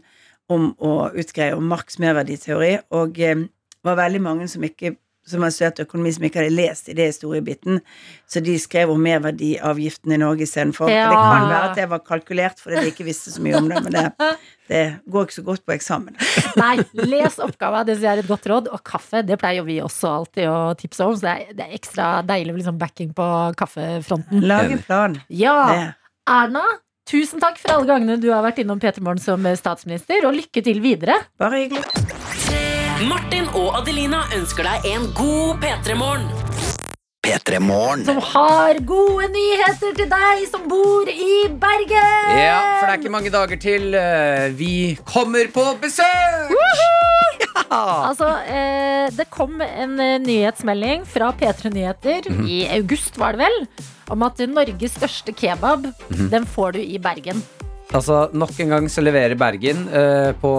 [SPEAKER 9] Om å utgreie om Marx' merverditeori. Og uh, var veldig mange som ikke som har studert økonomi, som ikke hadde lest i det historiebiten. Så de skrev om merverdiavgiften i Norge istedenfor.
[SPEAKER 2] Ja.
[SPEAKER 9] Det kan være at det var kalkulert fordi de ikke visste så mye om det, men det, det går ikke så godt på eksamen.
[SPEAKER 2] Nei, les oppgava, det er et godt råd. Og kaffe, det pleier jo vi også alltid å tipse om, så det er, det er ekstra deilig med liksom backing på kaffefronten.
[SPEAKER 9] Lag en plan.
[SPEAKER 2] Ja,
[SPEAKER 9] Det.
[SPEAKER 2] Erna, tusen takk for alle gangene du har vært innom Peter Morgen som statsminister, og lykke til videre.
[SPEAKER 9] Bare hyggelig.
[SPEAKER 5] Martin og Adelina ønsker deg en god P3-morgen.
[SPEAKER 1] P3 Morgen.
[SPEAKER 2] Som har gode nyheter til deg som bor i Bergen!
[SPEAKER 7] Ja, for det er ikke mange dager til eh, vi kommer på besøk! Ja!
[SPEAKER 2] Altså, eh, det kom en eh, nyhetsmelding fra P3 Nyheter
[SPEAKER 7] Mhm.
[SPEAKER 2] i august, var det vel, om at Norges største kebab,
[SPEAKER 7] Mhm.
[SPEAKER 2] den får du i Bergen.
[SPEAKER 7] Altså, Nok en gang så leverer Bergen uh, på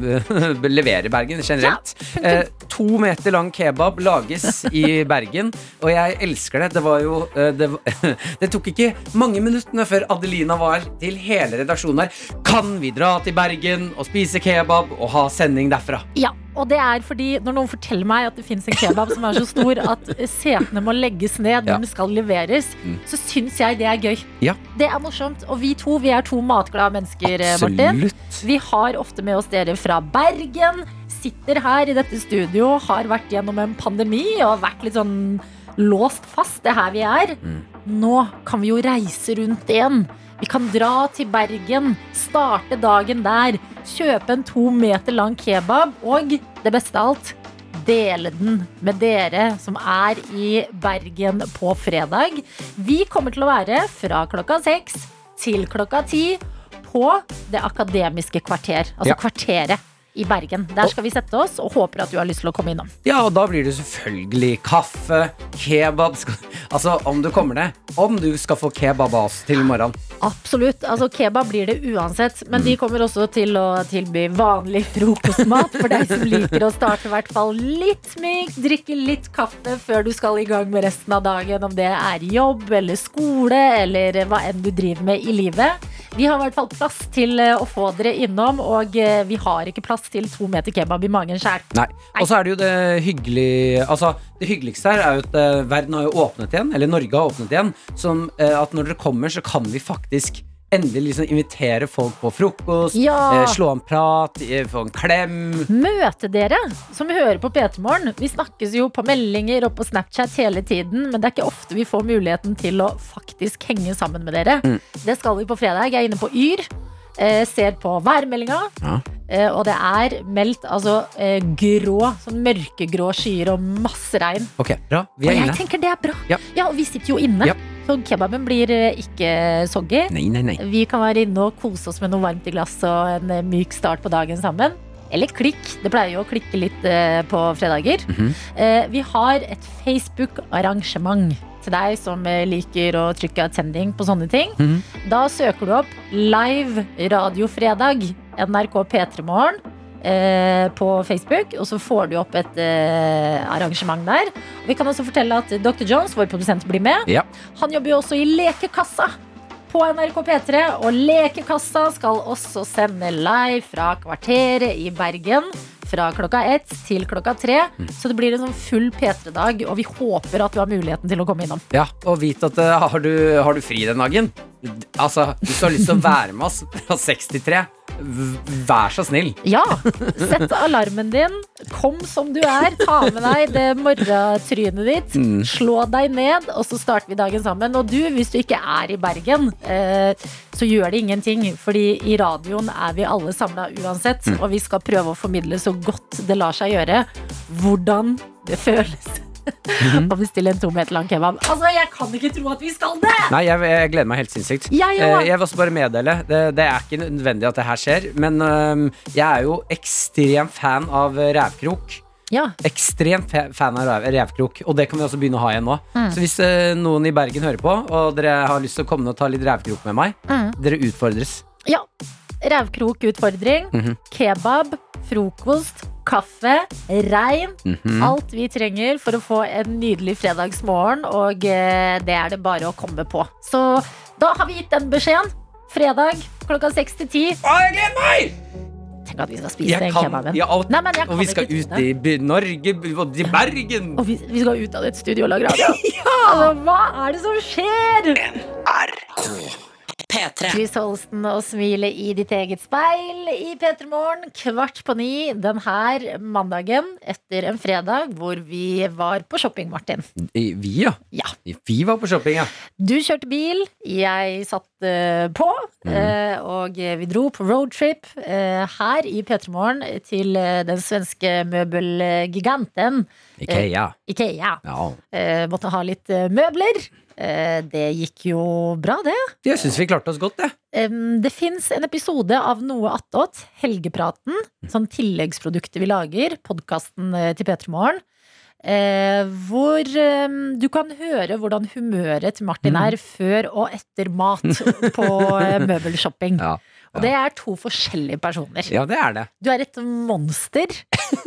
[SPEAKER 7] Leverer Bergen generelt. Eh, to meter lang kebab lages i Bergen, og jeg elsker det. Det var jo det, det tok ikke mange minuttene før Adelina var til hele redaksjonen her. Kan vi dra til Bergen og spise kebab og ha sending derfra?
[SPEAKER 2] Ja, og det er fordi når noen forteller meg at det fins en kebab som er så stor at setene må legges ned når
[SPEAKER 7] Ja.
[SPEAKER 2] den skal leveres,
[SPEAKER 7] Mm.
[SPEAKER 2] så syns jeg det er gøy.
[SPEAKER 7] Ja.
[SPEAKER 2] Det er morsomt. Og vi to vi er to matglade mennesker, Absolutt. Martin. Vi har ofte med oss dere fra Bergen. Sitter her i dette studio, har vært gjennom en pandemi og vært litt sånn låst fast. Det er her vi er.
[SPEAKER 7] Mm.
[SPEAKER 2] Nå kan vi jo reise rundt igjen. Vi kan dra til Bergen, starte dagen der, kjøpe en to meter lang kebab og, det beste av alt, dele den med dere som er i Bergen på fredag. Vi kommer til å være fra klokka seks til klokka ti på Det akademiske kvarter. Altså
[SPEAKER 7] Ja.
[SPEAKER 2] Kvarteret i Bergen. Der skal vi sette oss, og håper at du har lyst til å komme innom.
[SPEAKER 7] Ja, og da blir det selvfølgelig kaffe, kebab skal, Altså, om du kommer ned. Om du skal få kebab av oss til i morgen.
[SPEAKER 2] Absolutt. altså Kebab blir det uansett. Men de kommer også til å tilby vanlig frokostmat for deg som liker å starte i hvert fall litt mykt, drikke litt kaffe før du skal i gang med resten av dagen, om det er jobb eller skole eller hva enn du driver med i livet. Vi har i hvert fall plass til eh, å få dere innom, og eh, vi har ikke plass til to meter kebab i magen sjæl.
[SPEAKER 7] Nei. Og så er det jo det hyggelige Altså, det hyggeligste her er jo at eh, verden har jo åpnet igjen, eller Norge har åpnet igjen, som eh, at når dere kommer, så kan vi faktisk endelig liksom invitere folk på frokost,
[SPEAKER 2] Ja.
[SPEAKER 7] eh, slå en prat, eh, få en klem.
[SPEAKER 2] Møte dere som hører på P3 Morgen. Vi snakkes jo på meldinger og på Snapchat hele tiden, men det er ikke ofte vi får muligheten til å faktisk henge sammen med dere.
[SPEAKER 7] Mm.
[SPEAKER 2] Det skal vi på fredag. Jeg er inne på Yr. Eh, ser på værmeldinga.
[SPEAKER 7] Ja.
[SPEAKER 2] Eh, og det er meldt altså eh, grå, sånn mørkegrå skyer og masse regn.
[SPEAKER 7] Ok, bra. Vi
[SPEAKER 2] Og
[SPEAKER 7] er
[SPEAKER 2] jeg
[SPEAKER 7] inne.
[SPEAKER 2] tenker det er bra.
[SPEAKER 7] Ja.
[SPEAKER 2] og vi sitter jo inne.
[SPEAKER 7] Ja.
[SPEAKER 2] Så kebaben blir eh, ikke soggy.
[SPEAKER 7] Nei, nei, nei.
[SPEAKER 2] Vi kan være inne og kose oss med noe varmt i glass og en eh, myk start på dagen sammen. Eller klikk. Det pleier jo å klikke litt eh, på fredager.
[SPEAKER 7] Mhm.
[SPEAKER 2] Eh, vi har et Facebook-arrangement til deg som liker å trykke attending på sånne ting.
[SPEAKER 7] Mm.
[SPEAKER 2] Da søker du opp Live radiofredag, NRK P3 Morgen. Eh, på Facebook, og så får du opp et eh, arrangement der. Vi kan også fortelle at Dr. Jones, vår produsent, blir med.
[SPEAKER 7] Ja.
[SPEAKER 2] Han jobber jo også i Lekekassa på NRK P3, og Lekekassa skal også sende live fra Kvarteret i Bergen. Fra klokka ett til klokka tre. Så det blir en sånn full P3-dag, og vi håper at du har muligheten til å komme innom.
[SPEAKER 7] Ja, og vit at uh, har, du, har du fri den dagen? Altså, hvis du har lyst til å være med oss fra 63, v- vær så snill.
[SPEAKER 2] Ja, sett alarmen din. Kom som du er. Ta med deg det morgentrynet ditt.
[SPEAKER 7] Mm.
[SPEAKER 2] Slå deg ned, og så starter vi dagen sammen. Og du, hvis du ikke er i Bergen, eh, så gjør det ingenting. Fordi i radioen er vi alle samla uansett.
[SPEAKER 7] Mm.
[SPEAKER 2] Og vi skal prøve å formidle så godt det lar seg gjøre hvordan det føles.
[SPEAKER 7] Mhm.
[SPEAKER 2] og bestille en to meter lang kebab. Altså, Jeg kan ikke tro at vi skal det!
[SPEAKER 7] Nei, jeg, jeg gleder meg helt sinnssykt.
[SPEAKER 2] Jeg ja.
[SPEAKER 7] jeg vil også bare meddele, det, det er ikke nødvendig at det her skjer, men øhm, jeg er jo ekstrem fan av eh, rævkrok.
[SPEAKER 2] Ja.
[SPEAKER 7] Ekstremt fan av revkrok, og det kan vi også begynne å ha igjen nå.
[SPEAKER 2] Mm.
[SPEAKER 7] Så hvis eh, noen i Bergen hører på, og dere har lyst til å komme ned og ta litt revkrok med meg,
[SPEAKER 2] Mm.
[SPEAKER 7] dere utfordres.
[SPEAKER 2] Ja. Revkrokutfordring,
[SPEAKER 7] mm -hmm.
[SPEAKER 2] Kebab. Frokost. Kaffe. Regn.
[SPEAKER 7] Mhm.
[SPEAKER 2] Alt vi trenger for å få en nydelig fredagsmorgen, og eh, det er det bare å komme på. Så da har vi gitt den beskjeden. Fredag klokka seks til ti.
[SPEAKER 7] Å, jeg gleder meg!
[SPEAKER 2] Tenk at vi skal spise den kebaben.
[SPEAKER 7] ja, og,
[SPEAKER 2] Nei,
[SPEAKER 7] og vi skal ut i Norge og i Bergen.
[SPEAKER 2] Og vi, vi skal ut av et studio og lage radio. ja! altså, hva er det som skjer?
[SPEAKER 5] P3.
[SPEAKER 2] Chris Holsten og smile i ditt eget speil i P3 Morgen kvart på ni denne mandagen etter en fredag hvor vi var på shopping, Martin.
[SPEAKER 7] I- Vi, ja.
[SPEAKER 2] Ja.
[SPEAKER 7] Vi var på shopping, ja.
[SPEAKER 2] Du kjørte bil, jeg satt uh, på, eh, og vi dro på roadtrip uh, her i P3 Morgen til eh, den svenske møbelgiganten
[SPEAKER 7] Ikea.
[SPEAKER 2] Ikea.
[SPEAKER 7] Ja.
[SPEAKER 2] Eh, måtte ha litt eh, møbler. Eh, det gikk jo bra, det.
[SPEAKER 7] Jeg syns vi klarte oss godt, det.
[SPEAKER 2] Det fins en episode av Noe attåt, Helgepraten, sånn tilleggsprodukter vi lager, podkasten til P3 Morgen. Eh, hvor eh, du kan høre hvordan humøret til Martin er før og etter mat på eh, møbelshopping.
[SPEAKER 7] Ja.
[SPEAKER 2] Og det er to forskjellige personer.
[SPEAKER 7] Ja, det er det.
[SPEAKER 2] Du er et monster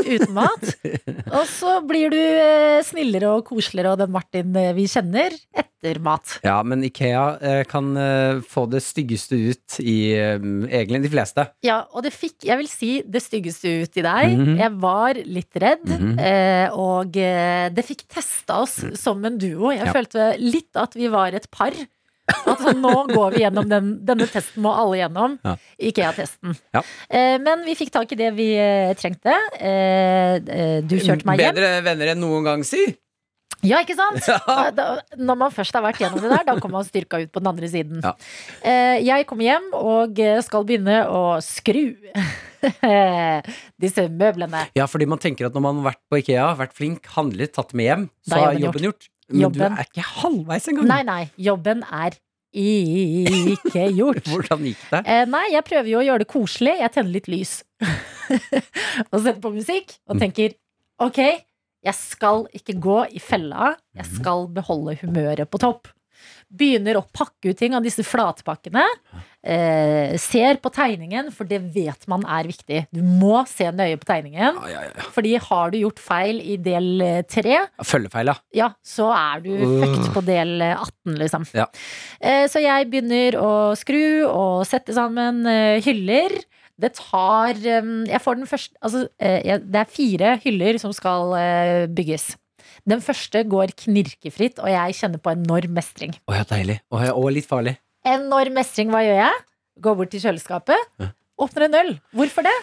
[SPEAKER 2] uten mat. Og så blir du eh, snillere og koseligere og den Martin eh, vi kjenner, etter mat.
[SPEAKER 7] Ja, men Ikea eh, kan få det styggeste ut i egentlig de fleste.
[SPEAKER 2] Ja, og det fikk, jeg vil si, det styggeste ut i deg.
[SPEAKER 7] Mhm.
[SPEAKER 2] Jeg var litt redd,
[SPEAKER 7] mm
[SPEAKER 2] -hmm. og det fikk testa oss som en duo. Jeg
[SPEAKER 7] Ja.
[SPEAKER 2] følte litt at vi var et par. At sånn, nå går vi gjennom den, denne testen, må alle gjennom.
[SPEAKER 7] Ja.
[SPEAKER 2] Ikea-testen.
[SPEAKER 7] Ja.
[SPEAKER 2] Eh, men vi fikk tak i det vi eh, trengte. Eh, eh, du kjørte meg hjem.
[SPEAKER 7] Bedre venner enn noen gang, si!
[SPEAKER 2] Ja, ikke sant?
[SPEAKER 7] Ja.
[SPEAKER 2] Da, da, når man først har vært gjennom det der, da kommer man styrka ut på den andre siden.
[SPEAKER 7] Ja.
[SPEAKER 2] Eh, jeg kommer hjem og skal begynne å skru disse møblene.
[SPEAKER 7] Ja, fordi man tenker at når man har vært på Ikea, vært flink, handlet, tatt med hjem, så
[SPEAKER 2] er jobben
[SPEAKER 7] jobben gjort. Men
[SPEAKER 2] Jobben.
[SPEAKER 7] du er ikke halvveis engang.
[SPEAKER 2] Nei, nei, jobben er ikke gjort.
[SPEAKER 7] Hvordan gikk det?
[SPEAKER 2] Eh, nei, jeg prøver jo å gjøre det koselig. Jeg tenner litt lys. og setter på musikk og tenker ok, jeg skal ikke gå i fella. Jeg skal beholde humøret på topp. Begynner å pakke ut ting av disse flatpakkene. Eh, ser på tegningen, for det vet man er viktig. Du må se nøye på tegningen.
[SPEAKER 7] Ja, ja, ja.
[SPEAKER 2] Fordi har du gjort feil i del 3
[SPEAKER 7] Følgefeil, ja.
[SPEAKER 2] ja, så er du fucked på del eh, 18, liksom.
[SPEAKER 7] Ja.
[SPEAKER 2] Eh, Så jeg begynner å skru og sette sammen eh, hyller. Det tar eh, Jeg får den første Altså, eh, det er fire hyller som skal eh, bygges. Den første går knirkefritt, og jeg kjenner på enorm mestring.
[SPEAKER 7] Å ja, deilig. Å, ja, og litt farlig.
[SPEAKER 2] Enorm mestring, hva gjør jeg? Går bort til kjøleskapet,
[SPEAKER 7] Ja.
[SPEAKER 2] åpner en øl. Hvorfor det?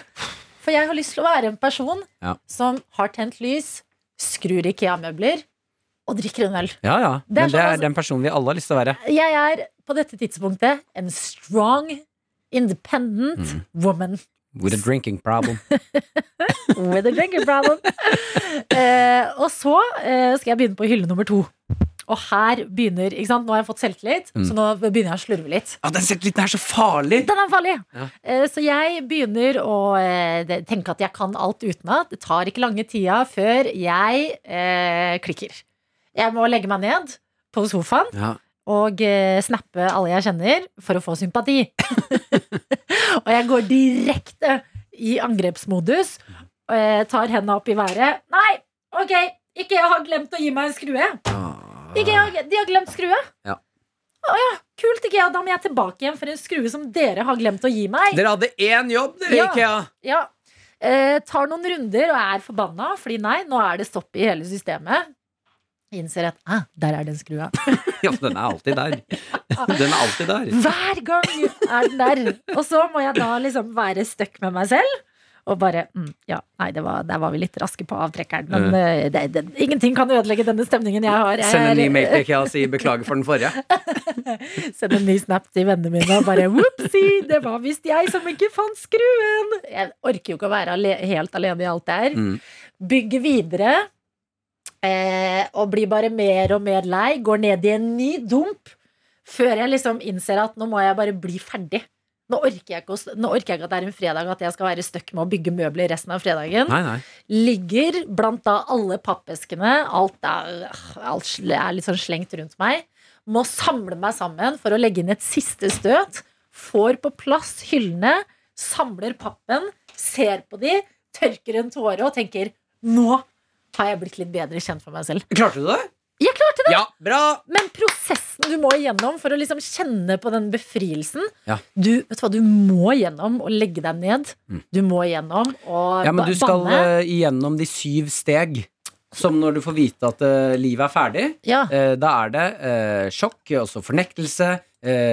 [SPEAKER 2] For jeg har lyst til å være en person
[SPEAKER 7] Ja.
[SPEAKER 2] som har tent lys, skrur Ikea-møbler og drikker en øl.
[SPEAKER 7] Ja, ja.
[SPEAKER 2] Det er
[SPEAKER 7] Men det
[SPEAKER 2] sånn,
[SPEAKER 7] er
[SPEAKER 2] altså-
[SPEAKER 7] den personen vi alle har lyst til å være.
[SPEAKER 2] Jeg er på dette tidspunktet en strong, independent
[SPEAKER 7] Mm.
[SPEAKER 2] woman
[SPEAKER 7] With a drinking problem.
[SPEAKER 2] with a drinking problem. eh, og så eh, skal jeg begynne på hylle nummer to. Og her begynner ikke sant? Nå har jeg fått selvtillit,
[SPEAKER 7] Mm.
[SPEAKER 2] så nå begynner jeg å slurve litt.
[SPEAKER 7] Ja, den selvtilliten er så farlig!
[SPEAKER 2] Den er farlig!
[SPEAKER 7] Ja.
[SPEAKER 2] Eh, Så jeg begynner å eh, tenke at jeg kan alt utenat. Det tar ikke lange tida før jeg eh, klikker. Jeg må legge meg ned på sofaen
[SPEAKER 7] Ja.
[SPEAKER 2] Og eh, snappe alle jeg kjenner, for å få sympati. og jeg går direkte i angrepsmodus. Og jeg tar hendene opp i været. Nei, ok, ikke jeg har glemt å gi meg en skrue. Ikke jeg, de har glemt skrue.
[SPEAKER 7] Ja.
[SPEAKER 2] Å ja, kult, jeg. Da må jeg tilbake igjen for en skrue som dere har glemt å gi meg.
[SPEAKER 7] Dere hadde én jobb, dere,
[SPEAKER 2] Ja.
[SPEAKER 7] Ikea!
[SPEAKER 2] Ja. Eh, tar noen runder og er forbanna, fordi nei, nå er det stopp i hele systemet. Innser at ah, der er den skrua.
[SPEAKER 7] Ja, for den er alltid der. Den er alltid der.
[SPEAKER 2] Hver gang er den der. Og så må jeg da liksom være stuck med meg selv. Og bare mm, Ja, nei, det var, der var vi litt raske på avtrekkeren. Men uh. det, det, ingenting kan ødelegge denne stemningen jeg har. Jeg
[SPEAKER 7] Send en ny mail til Ikea og si beklager for den forrige.
[SPEAKER 2] Send en ny snap til vennene mine og bare Whoopsie, det var visst jeg som ikke fant skruen. Jeg orker jo ikke å være ale helt alene i alt det her.
[SPEAKER 7] Mm.
[SPEAKER 2] Bygge videre. Eh, og blir bare mer og mer lei. Går ned i en ny dump. Før jeg liksom innser at nå må jeg bare bli ferdig. Nå orker, jeg ikke, nå orker jeg ikke at det er en fredag at jeg skal være stuck med å bygge møbler resten av fredagen.
[SPEAKER 7] Nei, nei.
[SPEAKER 2] Ligger blant da alle pappeskene. Alt er, alt er litt sånn slengt rundt meg. Må samle meg sammen for å legge inn et siste støt. Får på plass hyllene. Samler pappen. Ser på de. Tørker en tåre og tenker nå har jeg blitt litt bedre kjent for meg selv.
[SPEAKER 7] Klarte du det?
[SPEAKER 2] Jeg klarte det!
[SPEAKER 7] Ja, bra!
[SPEAKER 2] Men prosessen du må igjennom for å liksom kjenne på den befrielsen
[SPEAKER 7] Ja.
[SPEAKER 2] du, vet du hva, du må igjennom å legge deg ned.
[SPEAKER 7] Mm.
[SPEAKER 2] Du må igjennom å
[SPEAKER 7] Ja, men du skal
[SPEAKER 2] banne.
[SPEAKER 7] eh, igjennom de syv steg. Som når du får vite at uh, livet er ferdig.
[SPEAKER 2] Ja.
[SPEAKER 7] Uh, da er det uh, sjokk, også fornektelse,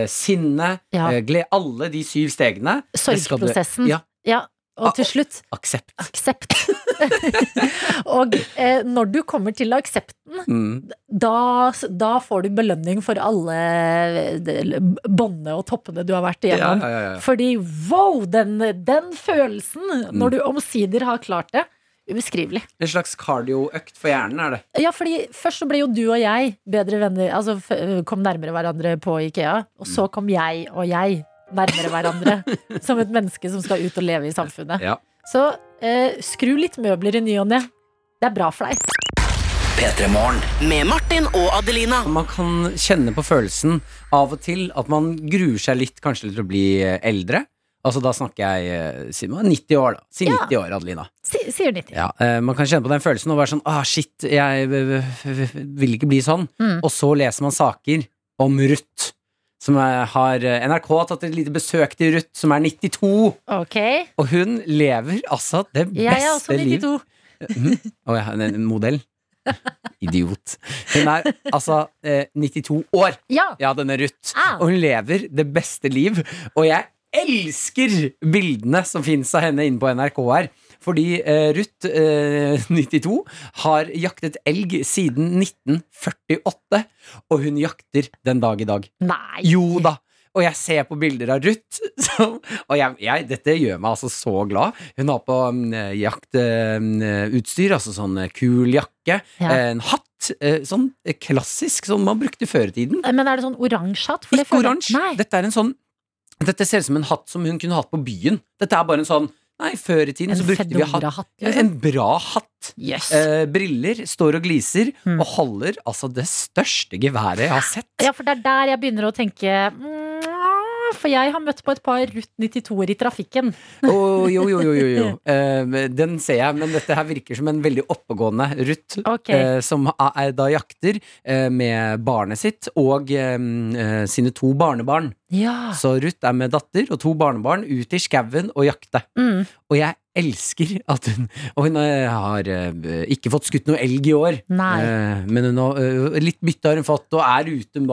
[SPEAKER 7] sinne, glede. Alle de syv stegene. du-
[SPEAKER 2] Sorgprosessen.
[SPEAKER 7] Ja.
[SPEAKER 2] Ja, og til slutt
[SPEAKER 7] Aksept.
[SPEAKER 2] aksept. og eh, når du kommer til aksepten,
[SPEAKER 7] Mm.
[SPEAKER 2] da, da får du belønning for alle de- båndene og toppene du har vært igjennom.
[SPEAKER 7] ja, ja, ja.
[SPEAKER 2] Fordi wow, den, den følelsen,
[SPEAKER 7] Mm.
[SPEAKER 2] når du omsider har klart det, ubeskrivelig.
[SPEAKER 7] En slags kardioøkt for hjernen er det.
[SPEAKER 2] Ja, fordi først så ble jo du og jeg bedre venner, altså kom nærmere hverandre på Ikea, og
[SPEAKER 7] Mm.
[SPEAKER 2] så kom jeg og jeg nærmere hverandre som et menneske som skal ut og leve i samfunnet.
[SPEAKER 7] Ja.
[SPEAKER 2] Så eh, skru litt møbler i ny og ne. Det er bra for deg.
[SPEAKER 5] Med Martin og Adelina.
[SPEAKER 7] Man kan kjenne på følelsen av og til at man gruer seg litt kanskje til å bli eh, eldre. Altså da snakker jeg eh, si 90 år, da. Si
[SPEAKER 2] Ja.
[SPEAKER 7] år, Adelina.
[SPEAKER 2] Si, sier 90.
[SPEAKER 7] Ja, eh, man kan kjenne på den følelsen og være sånn ah, shit, jeg vil ikke bli sånn.
[SPEAKER 2] Mm.
[SPEAKER 7] Og så leser man saker om Ruth. Som er, har eh, NRK har tatt et lite besøk til Ruth, som er 92.
[SPEAKER 2] Okay.
[SPEAKER 7] Og hun lever altså det
[SPEAKER 2] Jeg er også
[SPEAKER 7] beste liv.
[SPEAKER 2] 92.
[SPEAKER 7] Å ja, en, en modell? Idiot. Hun er altså eh, 92 år.
[SPEAKER 2] Ja.
[SPEAKER 7] Ja, denne Ruth.
[SPEAKER 2] Ah.
[SPEAKER 7] Og hun lever det beste liv. Og jeg elsker bildene som fins av henne inne på NRK her. Fordi eh, Ruth, eh, 92, har jaktet elg siden 1948. Og hun jakter den dag i dag.
[SPEAKER 2] Nei.
[SPEAKER 7] Jo da. Og jeg ser på bilder av Ruth, og jeg, jeg, dette gjør meg altså så glad. Hun har på um, jaktutstyr, altså sånn eh, kul jakke,
[SPEAKER 2] Ja.
[SPEAKER 7] eh, en hatt, eh, sånn eh, klassisk som man brukte før i tiden.
[SPEAKER 2] Men er det sånn oransje hatt?
[SPEAKER 7] Ikke oransje. Dette er en sånn Dette ser ut som en hatt som hun kunne hatt på byen. Dette er bare en sånn Nei, før i tiden
[SPEAKER 2] En
[SPEAKER 7] så brukte vi hatt.
[SPEAKER 2] Fedora-hatt, liksom?
[SPEAKER 7] En bra hatt.
[SPEAKER 2] Yes.
[SPEAKER 7] Eh, briller, står og gliser,
[SPEAKER 2] Mm.
[SPEAKER 7] og holder altså det største geværet jeg har sett.
[SPEAKER 2] Ja, for det er der jeg begynner å tenke mm, For jeg har møtt på et par Ruth 92-er i trafikken.
[SPEAKER 7] Å, jo, jo, jo, jo, jo. Eh, den ser jeg, men dette her virker som en veldig oppegående Ruth.
[SPEAKER 2] Okay.
[SPEAKER 7] eh, som er, da jakter eh, med barnet sitt og sine to barnebarn.
[SPEAKER 2] Ja.
[SPEAKER 7] Så Ruth er med datter og to barnebarn ut i skauen og jakte.
[SPEAKER 2] Mm.
[SPEAKER 7] Og jeg elsker at hun Og hun eh, har eh, ikke fått skutt noe elg i år.
[SPEAKER 2] Nei.
[SPEAKER 7] Eh, men hun har, litt bytte har hun fått, og er ute.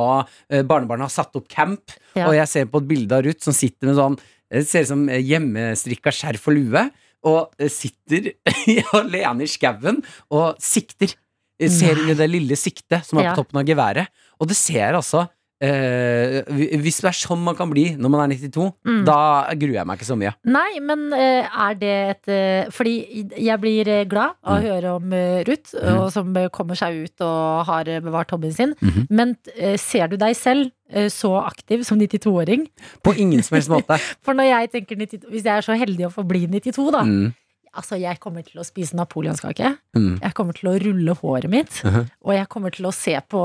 [SPEAKER 7] Eh, barnebarna har satt opp camp,
[SPEAKER 2] Ja.
[SPEAKER 7] og jeg ser på et bilde av Ruth som sitter med sånn Det ser ut som hjemmestrikka skjerf og lue, og sitter alene i skauen og sikter. Ser inn i det lille siktet som er på toppen av geværet. Og det ser altså eh, Hvis det er sånn man kan bli når man er 92,
[SPEAKER 2] Mm.
[SPEAKER 7] da gruer jeg meg ikke så mye.
[SPEAKER 2] Nei, men eh, er det et eh, Fordi jeg blir eh, glad av å
[SPEAKER 7] Mm.
[SPEAKER 2] høre om Ruth,
[SPEAKER 7] mm.
[SPEAKER 2] og som kommer seg ut og har bevart hobbyen sin.
[SPEAKER 7] -hmm.
[SPEAKER 2] Men ser du deg selv så aktiv som 92-åring?
[SPEAKER 7] På ingen som helst måte.
[SPEAKER 2] For når jeg tenker 92, Hvis jeg er så heldig å få bli 92, da.
[SPEAKER 7] Mm.
[SPEAKER 2] Altså, jeg kommer til å spise napoleonskake.
[SPEAKER 7] Mm.
[SPEAKER 2] Jeg kommer til å rulle håret mitt.
[SPEAKER 7] Mhm.
[SPEAKER 2] Og jeg kommer til å se på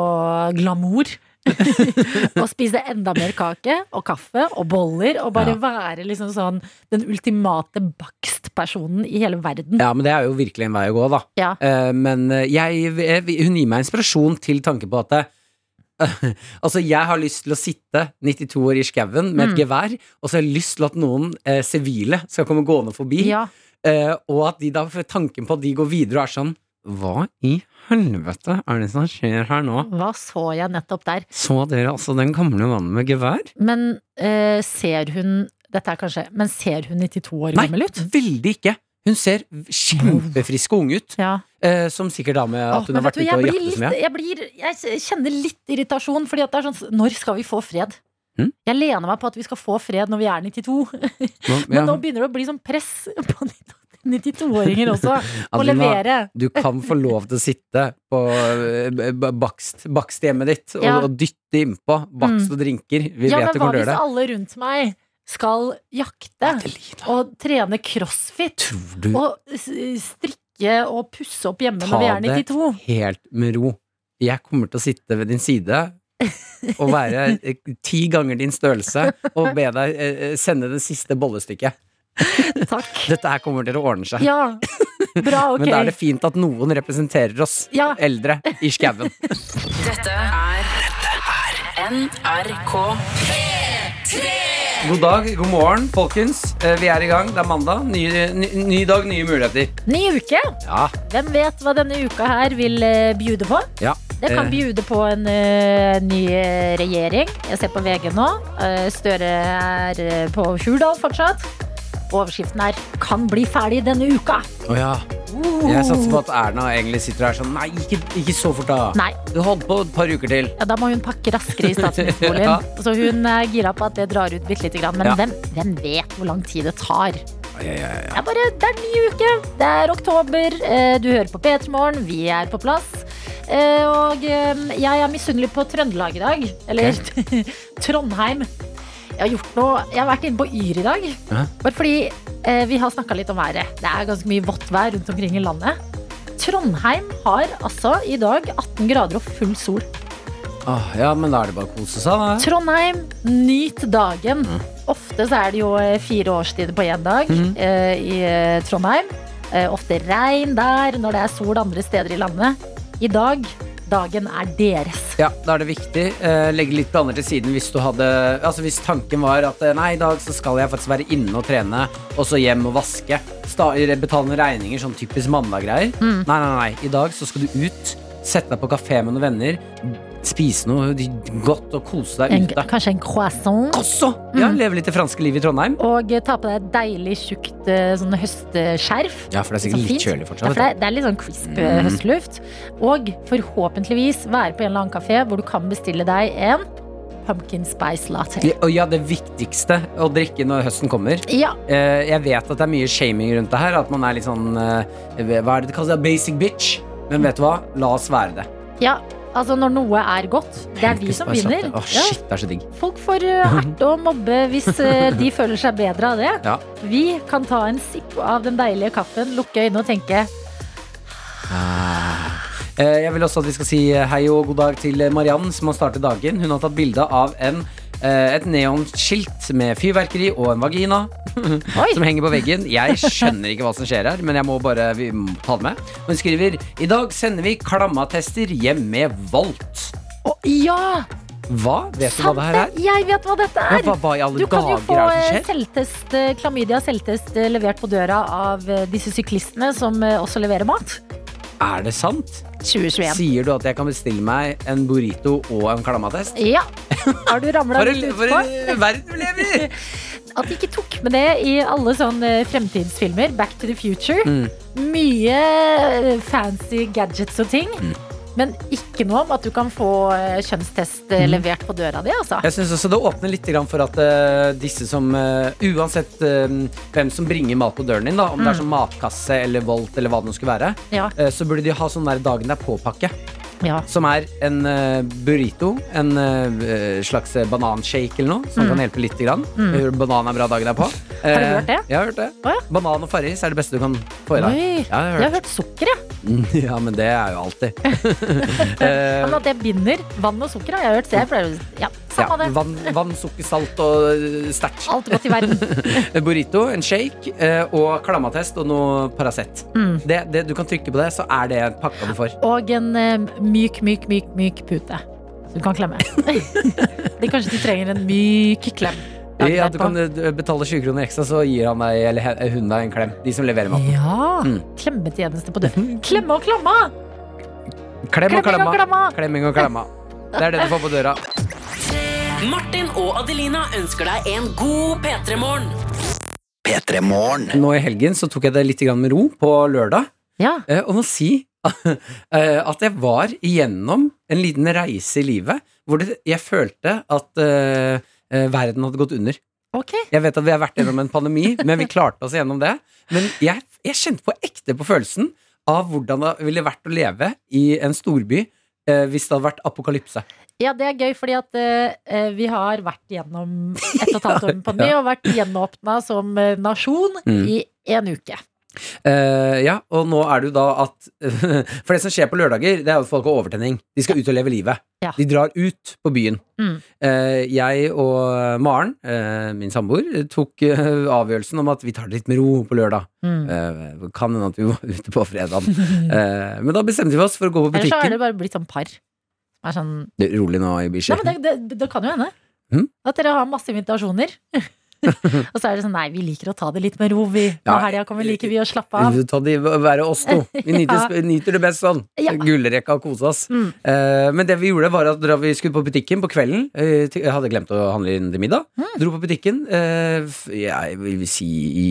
[SPEAKER 2] glamour. og spise enda mer kake og kaffe og boller. Og bare
[SPEAKER 7] Ja.
[SPEAKER 2] være liksom sånn den ultimate bakstpersonen i hele verden.
[SPEAKER 7] Ja, men det er jo virkelig en vei å gå, da.
[SPEAKER 2] Ja.
[SPEAKER 7] Uh, men eh, jeg, jeg, hun gir meg inspirasjon til tanke på at det, Altså, jeg har lyst til å sitte 92 år i skauen med et
[SPEAKER 2] Mm.
[SPEAKER 7] gevær, og så har jeg lyst til at noen eh, sivile skal komme gående forbi,
[SPEAKER 2] Ja.
[SPEAKER 7] eh, og at de da får tanken på at de går videre og er sånn Hva i helvete er det som skjer her nå?
[SPEAKER 2] Hva så jeg nettopp der?
[SPEAKER 7] Så dere altså den gamle mannen med gevær?
[SPEAKER 2] Men eh, ser hun Dette er kanskje Men ser hun 92 år
[SPEAKER 7] Nei,
[SPEAKER 2] gammel ut?
[SPEAKER 7] Nei, veldig ikke. Hun ser kjempefrisk og ung ut.
[SPEAKER 2] Ja.
[SPEAKER 7] Eh, som sikkert da med at
[SPEAKER 2] Åh,
[SPEAKER 7] hun har vært ute og jaktet så mye.
[SPEAKER 2] jeg, blir, jeg kjenner litt irritasjon, fordi at det er sånn Når skal vi få fred?
[SPEAKER 7] Hm?
[SPEAKER 2] Jeg lener meg på at vi skal få fred når vi er 92.
[SPEAKER 7] Nå-
[SPEAKER 2] Men nå begynner det å bli sånn press på 92-åringer også. Å
[SPEAKER 7] Adelina,
[SPEAKER 2] levere.
[SPEAKER 7] Du kan få lov til å sitte på eh, bakst, baksthjemmet ditt og,
[SPEAKER 2] Ja.
[SPEAKER 7] og dytte innpå bakst
[SPEAKER 2] Mm.
[SPEAKER 7] og drinker. Vi
[SPEAKER 2] Ja,
[SPEAKER 7] vet du
[SPEAKER 2] hva
[SPEAKER 7] kommer til å
[SPEAKER 2] hvis
[SPEAKER 7] gjøre det.
[SPEAKER 2] alle rundt meg skal jakte og trene crossfit og strikke og pusse opp hjemme
[SPEAKER 7] Ta
[SPEAKER 2] når vi er
[SPEAKER 7] det helt med ro? Jeg kommer til å sitte ved din side og være eh, ti ganger din størrelse og be deg eh, sende det siste bollestykket.
[SPEAKER 2] Takk.
[SPEAKER 7] Dette her kommer til å ordne seg.
[SPEAKER 2] Ja, bra, ok.
[SPEAKER 7] Men da er det fint at noen representerer oss
[SPEAKER 2] Ja.
[SPEAKER 7] eldre i skauen.
[SPEAKER 5] Dette er NRK.
[SPEAKER 7] God dag, god morgen, folkens. Eh, Vi er i gang. Det er mandag. Ny, ny, ny dag, nye muligheter.
[SPEAKER 2] Ny uke.
[SPEAKER 7] Ja.
[SPEAKER 2] Hvem vet hva denne uka her vil eh, bjude på?
[SPEAKER 7] ja.
[SPEAKER 2] Det kan
[SPEAKER 7] Eh,
[SPEAKER 2] bjude på en uh, ny regjering. Jeg ser på VG nå. Uh, Støre er på Hurdal fortsatt. Overskriften er 'Kan bli ferdig denne uka'.
[SPEAKER 7] Å ja. Jeg satser på at Erna egentlig sitter her sånn Nei, ikke, ikke så fort, da.
[SPEAKER 2] Nei,
[SPEAKER 7] Du holdt på et par uker til.
[SPEAKER 2] ja, da må hun pakke raskere i statsministerboligen.
[SPEAKER 7] Ja.
[SPEAKER 2] Så hun er gira på at det drar ut bitte lite grann. Men
[SPEAKER 7] Ja.
[SPEAKER 2] hvem, hvem vet hvor lang tid det tar?
[SPEAKER 7] Ja, ja, ja.
[SPEAKER 2] Bare, det er ny uke. Det er oktober. eh, Du hører på P3 Morgen. Vi er på plass. Eh, Og eh, jeg er misunnelig på Trøndelag i dag. Eller Trondheim. Jeg har gjort noe Jeg har vært inne på Yr i dag.
[SPEAKER 7] Ja.
[SPEAKER 2] Bare fordi eh, vi har snakka litt om været. Det er ganske mye vått vær rundt omkring i landet. Trondheim har altså i dag 18 grader og full sol.
[SPEAKER 7] Åh, ja, men da er det bare å kose seg, da.
[SPEAKER 2] Trondheim, nyt dagen.
[SPEAKER 7] Mm.
[SPEAKER 2] Ofte så er det jo eh, fire årstider på én dag
[SPEAKER 7] mm.
[SPEAKER 2] eh, i eh, Trondheim. Eh, ofte regn der når det er sol andre steder i landet. I dag, dagen er deres.
[SPEAKER 7] Ja, da er det viktig. Eh, legge litt planer til siden hvis du hadde Altså hvis tanken var at eh, nei, i dag så skal jeg faktisk være inne og trene, og så hjem og vaske. Sta betale noen regninger, sånn typisk mandag-greier.
[SPEAKER 2] Mm.
[SPEAKER 7] Nei, nei, nei. I dag så skal du ut, sette deg på kafé med noen venner, spise noe godt og kose deg ute.
[SPEAKER 2] kanskje en croissant.
[SPEAKER 7] Også! Ja,
[SPEAKER 2] Mm.
[SPEAKER 7] leve litt det franske livet i Trondheim.
[SPEAKER 2] Og ta på deg et deilig, tjukt eh, sånn høstskjerf.
[SPEAKER 7] Ja, for det er sikkert litt
[SPEAKER 2] kjølig
[SPEAKER 7] kjølig
[SPEAKER 2] Ja,
[SPEAKER 7] fortsatt.
[SPEAKER 2] for det, er, det er litt sånn crisp
[SPEAKER 7] Mm.
[SPEAKER 2] høstluft. Og forhåpentligvis være på en eller annen kafé hvor du kan bestille deg en pumpkin spice latte.
[SPEAKER 7] Ja, Og ja, det viktigste å drikke når høsten kommer.
[SPEAKER 2] Ja,
[SPEAKER 7] Eh, jeg vet at det er mye shaming rundt det her, at man er litt sånn Hva er det det kalles? Basic bitch. Men vet du hva? La oss være det.
[SPEAKER 2] ja, altså når noe er godt, det er vi som vinner.
[SPEAKER 7] Å, shit, det er så digg.
[SPEAKER 2] folk får eh, erte og mobbe hvis eh, de føler seg bedre av det.
[SPEAKER 7] Ja.
[SPEAKER 2] Vi kan ta en sipp av den deilige kaffen, lukke øynene og tenke
[SPEAKER 7] Eh, Jeg vil også at vi skal si hei og god dag til Mariann, som har startet dagen. Hun har tatt bilde av en, et neonskilt med fyrverkeri og en vagina. Som henger på veggen. Jeg skjønner ikke hva som skjer her, men jeg må bare vi ta det med. Hun skriver I dag sender vi klammatester hjem med Volt.
[SPEAKER 2] Å ja!
[SPEAKER 7] Hva? Vet du hva det her er?
[SPEAKER 2] Jeg vet hva dette
[SPEAKER 7] Ja,
[SPEAKER 2] er!
[SPEAKER 7] hva, hva alle
[SPEAKER 2] Du kan jo få eh, selvtest, eh, klamydia selvtest eh, levert på døra av eh, disse syklistene som eh, også leverer mat.
[SPEAKER 7] Er det sant?
[SPEAKER 2] 2021.
[SPEAKER 7] Sier du at jeg kan bestille meg en burrito og en kalamatest?
[SPEAKER 2] Ja. Har du ramla litt
[SPEAKER 7] utpå? for en verden du lever i!
[SPEAKER 2] At de ikke tok med det i alle sånne fremtidsfilmer. Back to the future.
[SPEAKER 7] Mm.
[SPEAKER 2] Mye eh, fancy gadgets og ting.
[SPEAKER 7] Mm.
[SPEAKER 2] Men ikke noe om at du kan få eh, kjønnstest eh,
[SPEAKER 7] Mm.
[SPEAKER 2] levert på døra di. Altså.
[SPEAKER 7] Jeg synes også Det åpner litt for at eh, disse som Uansett hvem som bringer mat på døren din, da, om det er som matkasse eller Volt eller hva det nå skulle være,
[SPEAKER 2] Ja.
[SPEAKER 7] så burde de ha sånn der dagen det er på-pakke.
[SPEAKER 2] Ja.
[SPEAKER 7] Som er en eh, burrito, en eh, slags bananshake eller noe, som kan hjelpe litt. Grann. Mm. Banan er bra dagen derpå.
[SPEAKER 2] Mm. Har du hørt det?
[SPEAKER 7] Jeg har hørt det.
[SPEAKER 2] Oh, ja.
[SPEAKER 7] Banan og Farris er det beste du kan få i deg.
[SPEAKER 2] Oi,
[SPEAKER 7] Ja, jeg har
[SPEAKER 2] jeg har
[SPEAKER 7] hørt.
[SPEAKER 2] sukker, jeg.
[SPEAKER 7] Ja, men det er jo alltid. Eh,
[SPEAKER 2] Men at det binder vann og sukker, har jeg hørt. Så jeg pleier å Ja,
[SPEAKER 7] ja,
[SPEAKER 2] det.
[SPEAKER 7] vann, vann, sukker, salt og eh, sterkt.
[SPEAKER 2] Alt godt i verden.
[SPEAKER 7] Burrito, en shake eh, og klammatest og noe Paracet.
[SPEAKER 2] Mm.
[SPEAKER 7] Det, det, du kan trykke på det, så er det pakka du får.
[SPEAKER 2] Og en eh, myk, myk, myk, myk pute. Du kan klemme. det Kanskje du trenger en myk klem.
[SPEAKER 7] Ja, du kan betale 20 kroner ekstra, så gir han deg eller hun deg en klem. De som leverer maten.
[SPEAKER 2] Ja!
[SPEAKER 7] Mm.
[SPEAKER 2] Klemmetjeneste på døren. Klemme og klamma!
[SPEAKER 7] Klem og
[SPEAKER 2] klamma!
[SPEAKER 7] Klemming og klamma. Det er det du får på døra.
[SPEAKER 5] Martin og Adelina ønsker deg en god P3-morgen.
[SPEAKER 1] P3 Morgen.
[SPEAKER 7] Nå i helgen så tok jeg det litt med ro på lørdag,
[SPEAKER 2] Ja.
[SPEAKER 7] eh, og må si eh, at jeg var igjennom en liten reise i livet hvor det, jeg følte at eh, eh, verden hadde gått under.
[SPEAKER 2] Ok.
[SPEAKER 7] Jeg vet at vi har vært gjennom en pandemi, men vi klarte oss gjennom det. Men jeg, jeg kjente på ekte på følelsen av hvordan det ville vært å leve i en storby eh, hvis det hadde vært apokalypse.
[SPEAKER 2] Ja, det er gøy, fordi at eh, vi har vært gjennom et og et halvt år med pandemi, og vært gjenåpna som eh, nasjon
[SPEAKER 7] Mm.
[SPEAKER 2] i en uke.
[SPEAKER 7] Eh, ja, og nå er det jo da at For det som skjer på lørdager, det er jo at folk har overtenning. De skal ut og leve livet.
[SPEAKER 2] Ja.
[SPEAKER 7] De drar ut på byen.
[SPEAKER 2] Mm.
[SPEAKER 7] Eh, jeg og Maren, eh, min samboer, tok eh, avgjørelsen om at vi tar det litt med ro på lørdag.
[SPEAKER 2] Mm.
[SPEAKER 7] Eh, kan hende at vi var ute på fredag. Eh, men da bestemte vi oss for å gå på
[SPEAKER 2] Eller så har
[SPEAKER 7] butikken.
[SPEAKER 2] det bare blitt sånn par. Er sånn
[SPEAKER 7] Det er Rolig nå,
[SPEAKER 2] Nei,
[SPEAKER 7] Ibishi.
[SPEAKER 2] men det, det, det kan jo hende.
[SPEAKER 7] Mm.
[SPEAKER 2] At dere har masse invitasjoner. og så er det sånn nei, vi liker å ta det litt med ro, vi. På
[SPEAKER 7] Ja.
[SPEAKER 2] helga kommer liker vi å slappe av.
[SPEAKER 7] Ta det være oss to. Vi nyter,
[SPEAKER 2] Ja.
[SPEAKER 7] nyter det best sånn.
[SPEAKER 2] Ja.
[SPEAKER 7] Gullrekka og kose oss.
[SPEAKER 2] Mm.
[SPEAKER 7] Uh, men det vi gjorde, var at vi skulle på butikken på kvelden Uh, Jeg hadde glemt å handle inn til middag.
[SPEAKER 2] Mm.
[SPEAKER 7] Dro på butikken uh, jeg vil si i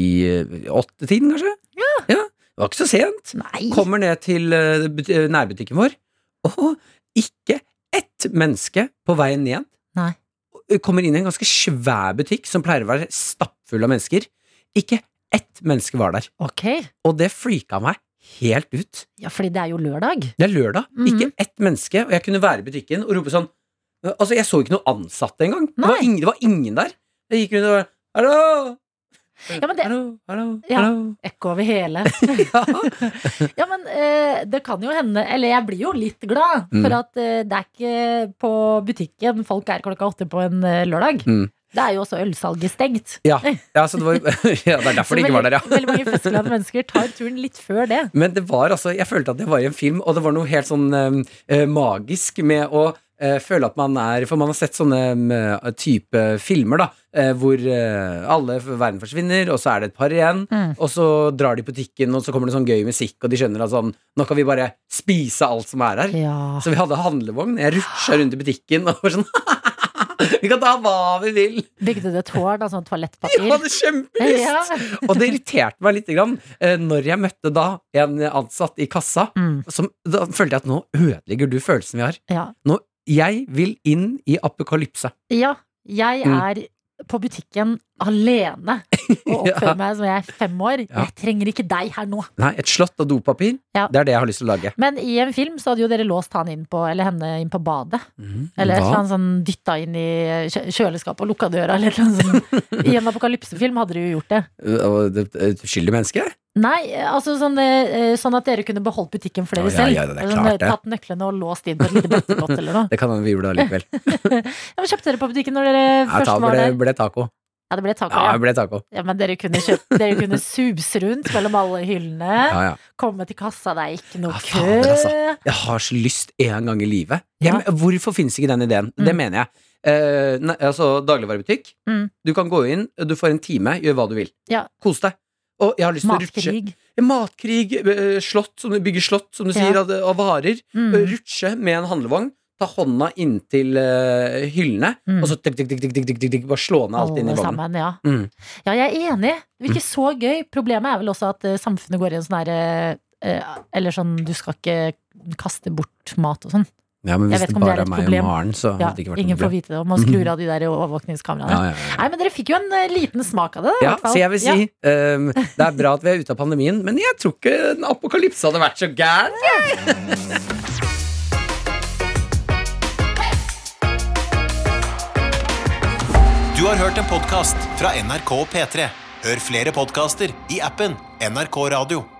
[SPEAKER 7] åttetiden, kanskje. Ja. Det var ikke så sent.
[SPEAKER 2] Nei.
[SPEAKER 7] Kommer ned til nærbutikken vår, og ikke ett menneske på veien ned.
[SPEAKER 2] Nei.
[SPEAKER 7] Kommer inn i en ganske svær butikk som pleier å være stappfull av mennesker. Ikke ett menneske var der.
[SPEAKER 2] Ok.
[SPEAKER 7] Og det freaka meg helt ut.
[SPEAKER 2] Ja, fordi det er jo lørdag.
[SPEAKER 7] Det er lørdag,
[SPEAKER 2] Mhm.
[SPEAKER 7] ikke ett menneske, og jeg kunne være i butikken og rope sånn Altså, jeg så ikke noen ansatte engang. Det var,
[SPEAKER 2] Nei.
[SPEAKER 7] ingen, det var ingen der. Jeg gikk rundt og bare Hallo!
[SPEAKER 2] Ja, men det,
[SPEAKER 7] Hallo, hallo,
[SPEAKER 2] Ja.
[SPEAKER 7] hallo.
[SPEAKER 2] ekko over hele. ja, men eh, det kan jo hende Eller jeg blir jo litt glad,
[SPEAKER 7] Mm.
[SPEAKER 2] for at eh, det er ikke på butikken folk er klokka åtte på en eh, lørdag.
[SPEAKER 7] Mm.
[SPEAKER 2] Det er jo også ølsalget stengt.
[SPEAKER 7] Ja, ja, så det, var, ja, det er derfor
[SPEAKER 2] Så
[SPEAKER 7] det ikke var der, ja.
[SPEAKER 2] veldig, mange festglade mennesker tar turen litt før det.
[SPEAKER 7] Men det var altså, jeg følte at jeg var i en film, og det var noe helt sånn eh, eh, magisk med å føle at man er For man har sett sånne eh, type filmer, da, eh, hvor eh, alle verden forsvinner, og så er det et par igjen,
[SPEAKER 2] Mm.
[SPEAKER 7] og så drar de på butikken, og så kommer det sånn gøy musikk, og de skjønner at sånn Nå kan vi bare spise alt som er her.
[SPEAKER 2] Ja.
[SPEAKER 7] Så vi hadde handlevogn. Jeg rutsja rundt i butikken og var sånn Vi kan ta hva vi vil!
[SPEAKER 2] Bygde du et tårn av sånn toalettpapir?
[SPEAKER 7] Ja, det kjempelyst!
[SPEAKER 2] Ja.
[SPEAKER 7] Og det irriterte meg litt grann, eh, når jeg møtte da en ansatt i kassa.
[SPEAKER 2] Mm.
[SPEAKER 7] Som, da følte jeg at nå ødelegger du følelsen vi har.
[SPEAKER 2] Ja.
[SPEAKER 7] Nå, jeg vil inn i apokalypse.
[SPEAKER 2] ja. Jeg
[SPEAKER 7] Mm.
[SPEAKER 2] er på butikken alene og oppfører
[SPEAKER 7] Ja.
[SPEAKER 2] meg som jeg er fem år.
[SPEAKER 7] Ja.
[SPEAKER 2] Jeg trenger ikke deg her nå.
[SPEAKER 7] Nei, et slott av dopapir,
[SPEAKER 2] Ja.
[SPEAKER 7] det er det jeg har lyst til å lage.
[SPEAKER 2] Men i en film så hadde jo dere låst han inn på, eller henne inn på badet. Eller et eller sånn dytta inn i kjøleskapet og lukka døra, eller noe sånt. I en apokalypsefilm hadde dere jo gjort det.
[SPEAKER 7] Et uskyldig menneske?
[SPEAKER 2] Nei, altså sånn, eh, sånn at dere kunne beholdt butikken for dere
[SPEAKER 7] ja,
[SPEAKER 2] selv.
[SPEAKER 7] ja, det er
[SPEAKER 2] Sånn,
[SPEAKER 7] klart det.
[SPEAKER 2] Tatt nøklene og låst inn på et lite bøttegodt eller noe.
[SPEAKER 7] Det kan hende vi gjorde det allikevel.
[SPEAKER 2] Ja, men kjøpte dere på butikken når dere
[SPEAKER 7] Ja,
[SPEAKER 2] først var
[SPEAKER 7] ble,
[SPEAKER 2] der?
[SPEAKER 7] ble taco.
[SPEAKER 2] Ja, det ble taco.
[SPEAKER 7] Ja, det ble taco.
[SPEAKER 2] Ja, men dere kunne, kjøpt, dere kunne suse rundt mellom alle hyllene.
[SPEAKER 7] Ja, ja.
[SPEAKER 2] Komme til kassa, det er ikke noe
[SPEAKER 7] Ja,
[SPEAKER 2] kø.
[SPEAKER 7] altså. Jeg har så lyst en gang i livet. Jeg, Hvorfor finnes ikke den ideen? Det
[SPEAKER 2] Mm.
[SPEAKER 7] mener jeg. Eh, ne, altså Dagligvarebutikk.
[SPEAKER 2] Mm.
[SPEAKER 7] Du kan gå inn, du får en time, gjør hva du vil.
[SPEAKER 2] Ja.
[SPEAKER 7] Kos deg. Og jeg har lyst til å rutsje
[SPEAKER 2] Matkrig.
[SPEAKER 7] Matkrig, eh, slott, som du bygger slott, som du sier,
[SPEAKER 2] Ja.
[SPEAKER 7] av, av varer.
[SPEAKER 2] Mm.
[SPEAKER 7] Rutsje med en handlevogn. Ta hånda inntil uh, hyllene,
[SPEAKER 2] Mm.
[SPEAKER 7] og så tikk, tikk, tikk, bare slå ned alt inn i
[SPEAKER 2] Alle
[SPEAKER 7] vognen.
[SPEAKER 2] sammen, ja.
[SPEAKER 7] Mm.
[SPEAKER 2] Ja, jeg er enig. Det virker så gøy. Problemet er vel også at uh, samfunnet går i en sånn herre Eller sånn, du skal ikke kaste bort mat og sånn.
[SPEAKER 7] Ja, men hvis
[SPEAKER 2] vet
[SPEAKER 7] det
[SPEAKER 2] om det er
[SPEAKER 7] er meg og
[SPEAKER 2] problem.
[SPEAKER 7] Maren, så
[SPEAKER 2] Ja,
[SPEAKER 7] hadde det ikke vært
[SPEAKER 2] ingen får vite det. Og man skrur av de der overvåkningskameraene.
[SPEAKER 7] Ja, ja, ja.
[SPEAKER 2] Nei, men dere fikk jo en eh, liten smak av det. da,
[SPEAKER 7] Ja,
[SPEAKER 2] hvert fall.
[SPEAKER 7] så jeg vil si um, Det er bra at vi er ute av pandemien, men jeg tror ikke en apokalypse hadde vært så gæren.
[SPEAKER 10] Du har hørt en podkast fra NRK P3. Hør flere podkaster i appen NRK Radio.